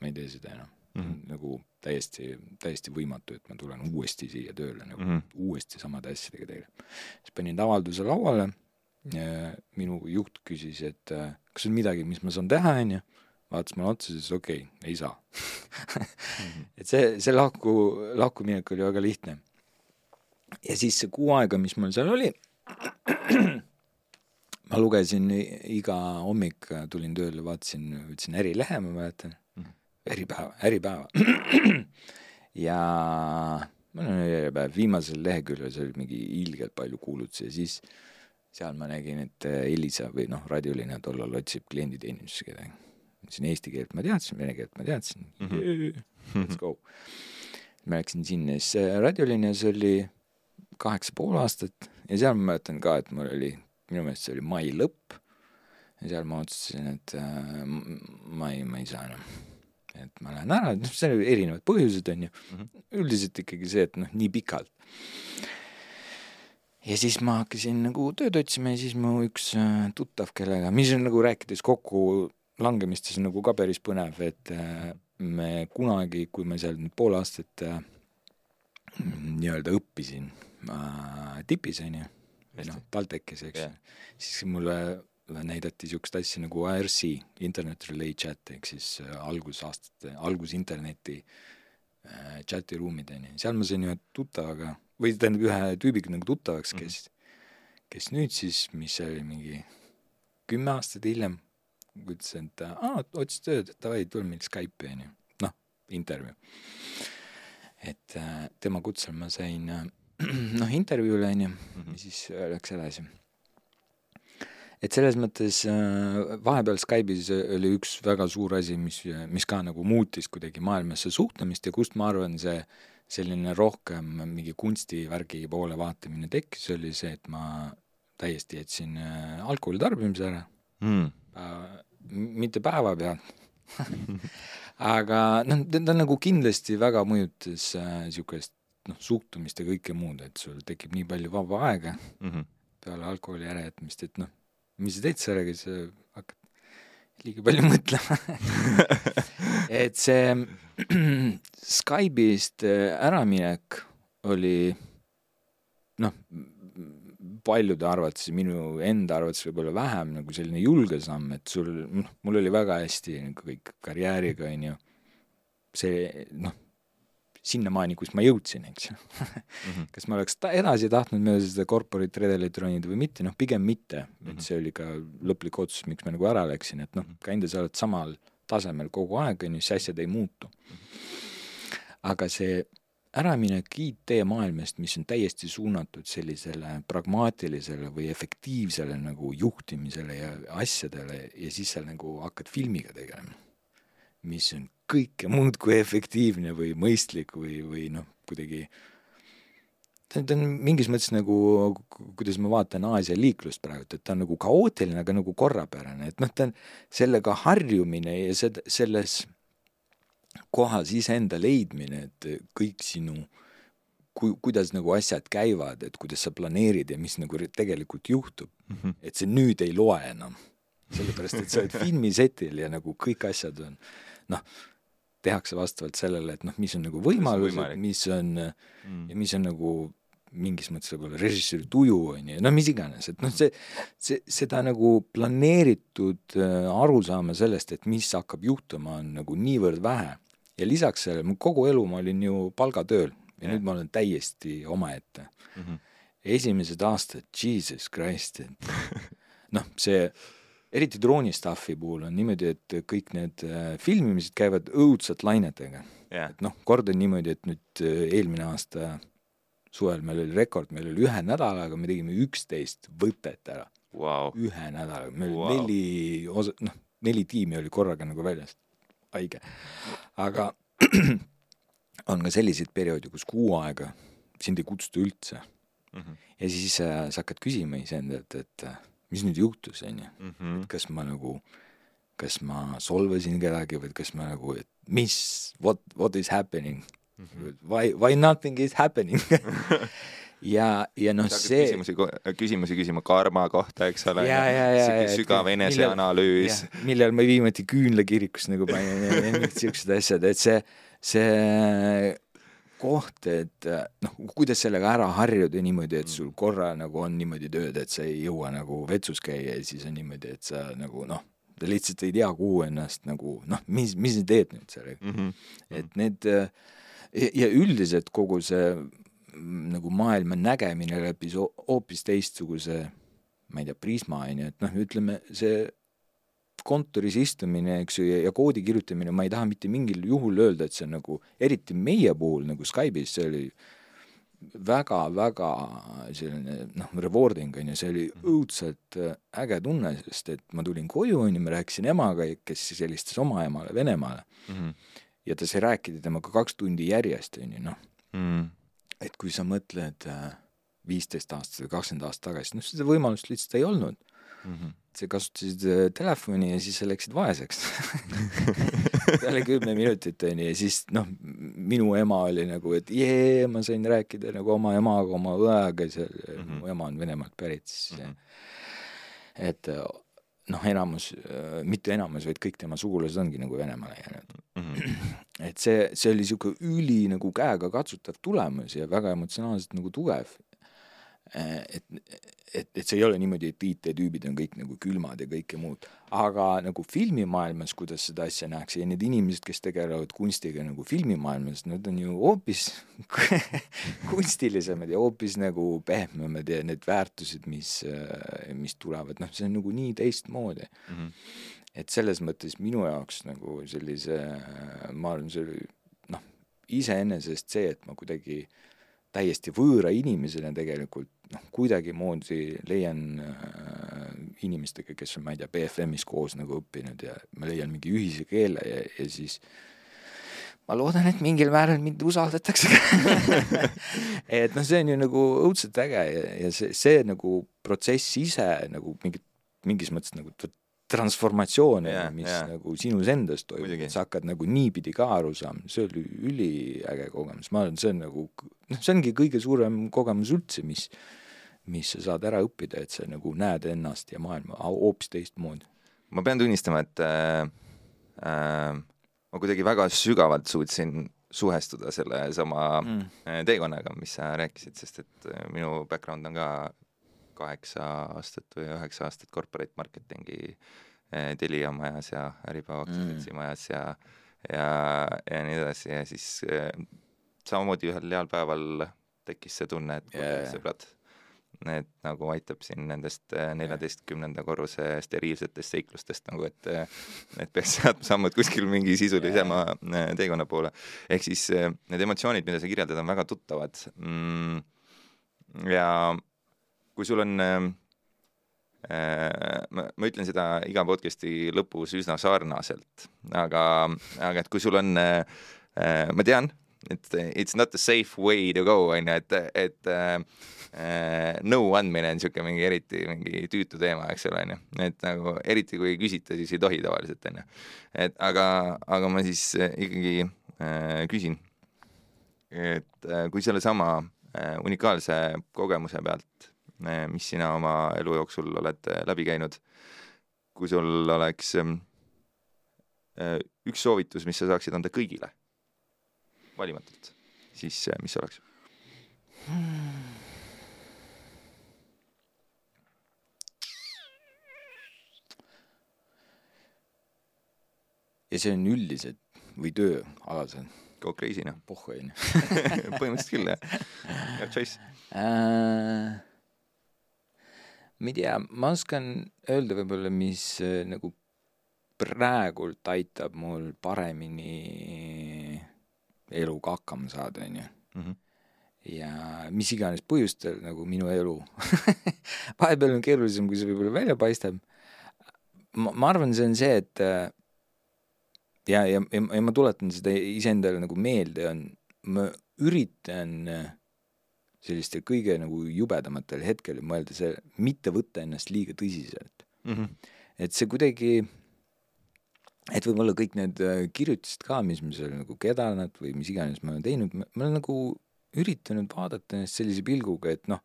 ma ei tee seda enam mm. Mhm. -hmm. nagu täiesti, täiesti võimatu, et ma tulen uuesti siia tööle nagu mm Mhm. -hmm. uuesti samade asjadega tegelema. siis panin avalduse lauale ja minu juht küsis, et äh, kas on midagi, mis ma saan teha, onju. vaatas mulle otsa, siis okei okay,, ei saa. et see, see lahku, lahkuminek oli väga lihtne. ja siis see kuu aega, mis mul seal oli, ma lugesin iga hommik, tulin tööle, vaatasin, võtsin Ärilehe, ma mäletan Mhm., Äripäeva, Äripäeva. ja ma olen Äripäev, viimasel leheküljel seal oli mingi ilgelt palju kuulutusi ja siis seal ma nägin, et äh, Elisa või noh, raadioline tollal otsib klienditeenistusse kedagi. ütlesin eesti keelt ma teadsin, vene keelt ma teadsin mm. -hmm. Let's go. ma läksin sinna, siis äh, raadiolinjas oli kaheksa pool aastat ja seal ma mäletan ka, et mul oli, minu meelest see oli mai lõpp ja seal ma otsustasin, et äh, ma ei, ma ei saa enam. et ma lähen ära, noh, seal oli erinevad põhjused, on ju mm -hmm., üldiselt ikkagi see, et noh, nii pikalt. ja siis ma hakkasin nagu tööd otsima ja siis mu üks äh, tuttav, kellega, mis on nagu rääkides kokku langemistes nagu ka päris põnev, et äh, me kunagi, kui ma seal nüüd pool aastat äh, nii-öelda õppisin äh, tipis, on ju, noh, TalTechis, eks. Yeah., siis mulle näidati niisugust asja nagu IRC, Internet Relay Chat, ehk siis äh, algusaastate, algusinterneti äh, chatiruumid, on ju, seal ma sain ühe tuttavaga, või tähendab, ühe tüübiga nagu tuttavaks, kes mm, -hmm. kes nüüd siis, mis see oli, mingi kümme aastat hiljem, ütles, et aa, otsis tööd, davai, tule meil Skype'i, on ju, noh, intervjuu. Et äh, tema kutsel ma sain äh, noh, intervjuule, on ju, mhm. ja siis äh, läks edasi. et selles mõttes vahepeal Skype'is oli üks väga suur asi, mis, mis ka nagu muutis kuidagi maailmasse suhtlemist ja kust ma arvan, see selline rohkem mingi kunstivärgi poole vaatamine tekkis, oli see, et ma täiesti jätsin alkoholi tarbimise ära mm.. mitte päevapealt aga noh, ta nagu kindlasti väga mõjutas niisugust äh, noh, suhtumist ja kõike muud, et sul tekib nii palju vaba aega mm -hmm. peale alkoholi ärajätmist, et noh, mis sa teed sellega, sa hakkad liiga palju mõtlema et see Skype'ist äh, äraminek oli noh, paljude arvates, minu enda arvates võib-olla vähem nagu selline julge samm, et sul, noh, mul oli väga hästi nagu kõik karjääriga, on ju, see noh, sinnamaani, kus ma jõudsin, eks ju mm. -hmm. kas ma oleks ta edasi tahtnud mööda seda corporate redelit ronida või mitte, noh, pigem mitte mm, -hmm. et see oli ka lõplik otsus, miks ma nagu ära läksin, et noh, mhm. Kainde, sa oled samal tasemel kogu aeg, on ju, siis asjad ei muutu. -hmm. aga see äraminek IT-maailmast, mis on täiesti suunatud sellisele pragmaatilisele või efektiivsele nagu juhtimisele ja asjadele ja siis sa nagu hakkad filmiga tegelema, mis on kõike muud kui efektiivne või mõistlik või, või noh, kuidagi ta on mingis mõttes nagu, kuidas ma vaatan Aasia liiklust praegu, et ta on nagu kaootiline, aga nagu korrapärane, et noh, ta on sellega harjumine ja seda, selles kohas iseenda leidmine, et kõik sinu ku-, kuidas nagu asjad käivad, et kuidas sa planeerid ja mis nagu tegelikult juhtub mm, -hmm. et see nüüd ei loe enam. sellepärast, et sa oled filmisetil ja nagu kõik asjad on noh, tehakse vastavalt sellele, et noh, mis on nagu võimalused, mis on mm. ja mis on nagu mingis mõttes võib-olla režissööri tuju, on ju, no mis iganes, et noh, see, see, seda nagu planeeritud äh, arusaama sellest, et mis hakkab juhtuma, on nagu niivõrd vähe ja lisaks sellele, kogu elu ma olin ju palgatööl ja, ja. nüüd ma olen täiesti omaette mm. -hmm. esimesed aastad, jesus christ, et noh, see eriti drooni stuff'i puhul on niimoodi, et kõik need äh, filmimised käivad õudselt lainetega yeah.. et noh, kord on niimoodi, et nüüd äh, eelmine aasta suvel meil oli rekord, meil oli ühe nädalaga, me tegime üksteist võtet ära wow.. ühe nädalaga, meil oli wow. neli osa, noh, neli tiimi oli korraga nagu väljas haige. aga on ka selliseid perioode, kus kuu aega sind ei kutsuta üldse mm. -hmm. ja siis äh, sa hakkad küsima iseendalt, et äh, mis nüüd juhtus, on ju, mhm. et kas ma nagu, kas ma solvasin kedagi või kas ma nagu, et mis, what, what is happening mm, -hmm. why, why nothing is happening ja, ja noh, see küsimusi, küsimusi küsima karma kohta, eks ole, sügav eneseanalüüs. millal ma viimati küünlakirikus nagu panin ja mingid siuksed asjad, et see, see koht, et noh, kuidas sellega ära harjuda niimoodi, et sul korra nagu on niimoodi tööd, et sa ei jõua nagu vetsus käia ja siis on niimoodi, et sa nagu noh, sa lihtsalt ei tea, kuhu ennast nagu noh, mis, mis sa teed nüüd sellega mm. -hmm. et need ja, ja üldiselt kogu see nagu maailma nägemine läbi hoopis teistsuguse, ma ei tea, prisma, on ju, et noh, ütleme see kontoris istumine, eks ju, ja koodi kirjutamine, ma ei taha mitte mingil juhul öelda, et see on nagu, eriti meie puhul nagu Skype'is, see oli väga-väga selline noh, rewarding on ju, see oli mhm. õudselt äh, äge tunne, sest et ma tulin koju, on ju, ma rääkisin emaga, kes siis helistas oma emale Venemaale mm. -hmm. ja ta sai rääkida temaga kaks tundi järjest, on ju, noh mm. -hmm et kui sa mõtled, äh, viisteist aastat või kakskümmend aastat tagasi, noh seda võimalust lihtsalt ei olnud mm. -hmm. sa kasutasid äh, telefoni ja siis sa läksid vaeseks peale kümne minutit onju ja siis noh, minu ema oli nagu, et jee, ma sain rääkida nagu oma emaga, oma õega seal mm, -hmm. mu ema on Venemaalt pärit, siis mm -hmm. et noh, enamus, mitte enamus, vaid kõik tema sugulased ongi nagu Venemaale jäänud mm. -hmm. et see, see oli niisugune üli nagu käegakatsutav tulemus ja väga emotsionaalselt nagu tugev et, et, et see ei ole niimoodi, et IT-tüübid on kõik nagu külmad ja kõike muud, aga nagu filmimaailmas, kuidas seda asja nähakse ja need inimesed, kes tegelevad kunstiga nagu filmimaailmas, nad on ju hoopis kunstilisemad ja hoopis nagu pehmemad ja need väärtused, mis, mis tulevad, noh, see on nagu nii teistmoodi mm. -hmm. et selles mõttes minu jaoks nagu sellise, ma arvan, see noh, iseenesest see, et ma kuidagi täiesti võõra inimesena tegelikult noh, kuidagimoodi leian äh, inimestega, kes on, ma ei tea, BFM-is koos nagu õppinud ja ma leian mingi ühise keele ja, ja siis ma loodan, et mingil määral mind usaldatakse et noh, see on ju nagu õudselt äge ja, ja see, see nagu protsess ise nagu mingi, mingis mõttes nagu transformatsioon yeah,, mis yeah. nagu sinus endas toimub, et sa hakkad nagu niipidi ka aru saama, see oli üliäge kogemus, ma arvan, see on nagu noh, see ongi kõige suurem kogemus üldse, mis mis sa saad ära õppida, et sa nagu näed ennast ja maailma hoopis teistmoodi. ma pean tunnistama, et äh, äh, ma kuidagi väga sügavalt suutsin suhestuda selle sama mm. Teekonnaga, mis sa rääkisid, sest et äh, minu background on ka kaheksa aastat või üheksa aastat corporate marketingi eh, Telia majas ja Äripäeva aktsiaseltsi mm. majas ja ja, ja nii edasi ja siis eh, samamoodi ühel heal päeval tekkis see tunne, et yeah. sõbrad, et nagu aitab siin nendest eh, neljateistkümnenda korruse steriilsetest seiklustest nagu, et et peaks seadma sammud kuskil mingi sisulisema yeah. teekonna poole. ehk siis need emotsioonid, mida sa kirjeldad, on väga tuttavad mm,. ja kui sul on äh, ma, ma ütlen seda iga podcast'i lõpus üsna sarnaselt, aga, aga et kui sul on äh,, ma tean, et it's not a safe way to go, on ju, et, et äh, nõu andmine on niisugune mingi eriti mingi tüütu teema, eks ole, on ju. et nagu eriti kui ei küsita, siis ei tohi tavaliselt, on ju. et aga, aga ma siis ikkagi äh, küsin, et äh, kui sellesama äh, unikaalse kogemuse pealt mis sina oma elu jooksul oled äh, läbi käinud. kui sul oleks ähm, äh, üks soovitus, mis sa saaksid anda kõigile, valimatult, siis äh, mis oleks? ja see on üldiselt või tööalaselt? Go crazy noh. pohhu onju. põhimõtteliselt küll jah. Hea choice äh, ma ei tea, ma oskan öelda võib-olla, mis äh, nagu praegult aitab mul paremini eluga hakkama saada, onju. Mhm. ja mis iganes põhjustel nagu minu elu vahepeal on keerulisem, kui see võib-olla välja paistab. ma, ma arvan, see on see, et äh, ja, ja, ja, ja ma tuletan seda iseendale nagu meelde, on, ma üritan äh, sellistel kõige nagu jubedamatel hetkel mõelda see, mitte võtta ennast liiga tõsiselt mm. -hmm. et see kuidagi, et võib-olla kõik need äh, kirjutised ka, mis ma seal nagu kedanud või mis iganes ma olen teinud, ma olen nagu üritanud vaadata ennast sellise pilguga, et noh,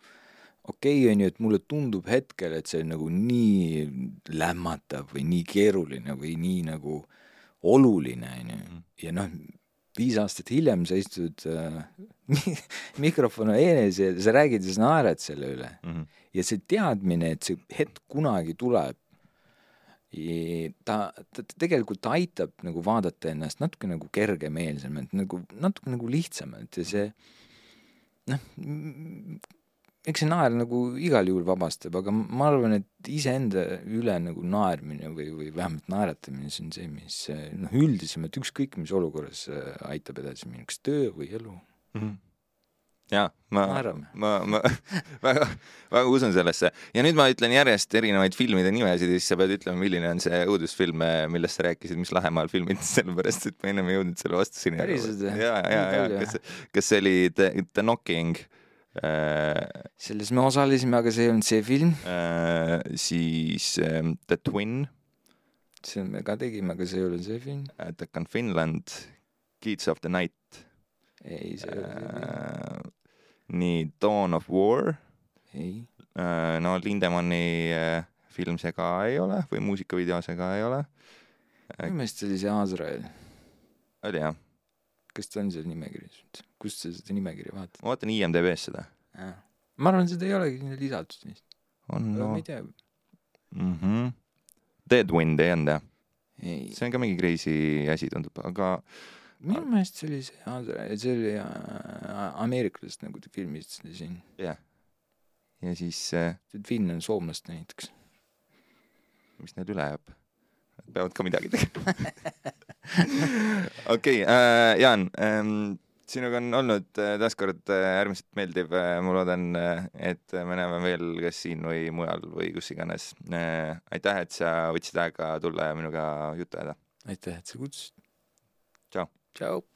okei okay, on ju, et mulle tundub hetkel, et see on nagu nii lämmatav või nii keeruline või nii nagu oluline, on ju, mhm. ja noh, viis aastat hiljem sa istud äh, mikrofon on ees ja sa räägid ja sa naerad selle üle mm. -hmm. ja see teadmine, et see hetk kunagi tuleb, ta, ta, ta tegelikult aitab nagu vaadata ennast natuke nagu kergemeelsemalt, nagu natuke nagu lihtsamalt ja see noh, eks see naer nagu igal juhul vabastab, aga ma arvan, et iseenda üle nagu naermine või, või vähemalt naeratamine, see on see, mis noh, üldisemalt ükskõik mis olukorras äh, aitab edasi minna, kas töö või elu mm. -hmm jaa, ma, ma, ma väga, väga usun sellesse ja nüüd ma ütlen järjest erinevaid filmide nimesid ja siis sa pead ütlema, milline on see õudusfilm, äh, millest sa rääkisid, mis Lahemaal filmid, sellepärast et ma ennem ei jõudnud selle vastuseni. päriselt või? ja, ja, ja kas, kas see oli The, The Knocking selles me osalesime, aga see ei olnud see film, äh, siis ähm, The Twin, see me ka tegime, aga see ei olnud see film, Attack on Finland, Kids of the Night. Ei, see ei olnud see film, äh,, nii Dawn of War. Ei, äh,, no Lindemanni äh, film see ka ei ole või muusikavideo see ka ei ole, minu meelest see oli see Azrael, oli jah, kas ta on seal nimekirjas, kust sa seda nimekirja vaatad? ma vaatan IMDB-s seda, ma arvan, seda ei olegi sinna lisatud vist, on no ma ei tea, mm. -hmm. Deadwind ei olnud jah, see on ka mingi crazy asi tundub, aga minu meelest see oli see see oli äh, ameeriklased nagu ta filmistasid siin, jah yeah.. ja siis äh, see film on soomlaste näiteks. mis neil üle jääb? Peavad ka midagi tegema. okei äh,, Jaan ähm,, sinuga on olnud äh, taaskord äh, äärmiselt meeldiv ma loodan et me näeme veel kas siin või mujal või kus iganes äh,. aitäh, et sa võtsid aega tulla ja minuga juttu ajada. aitäh, et sa kutsusid. Tšau. tšau.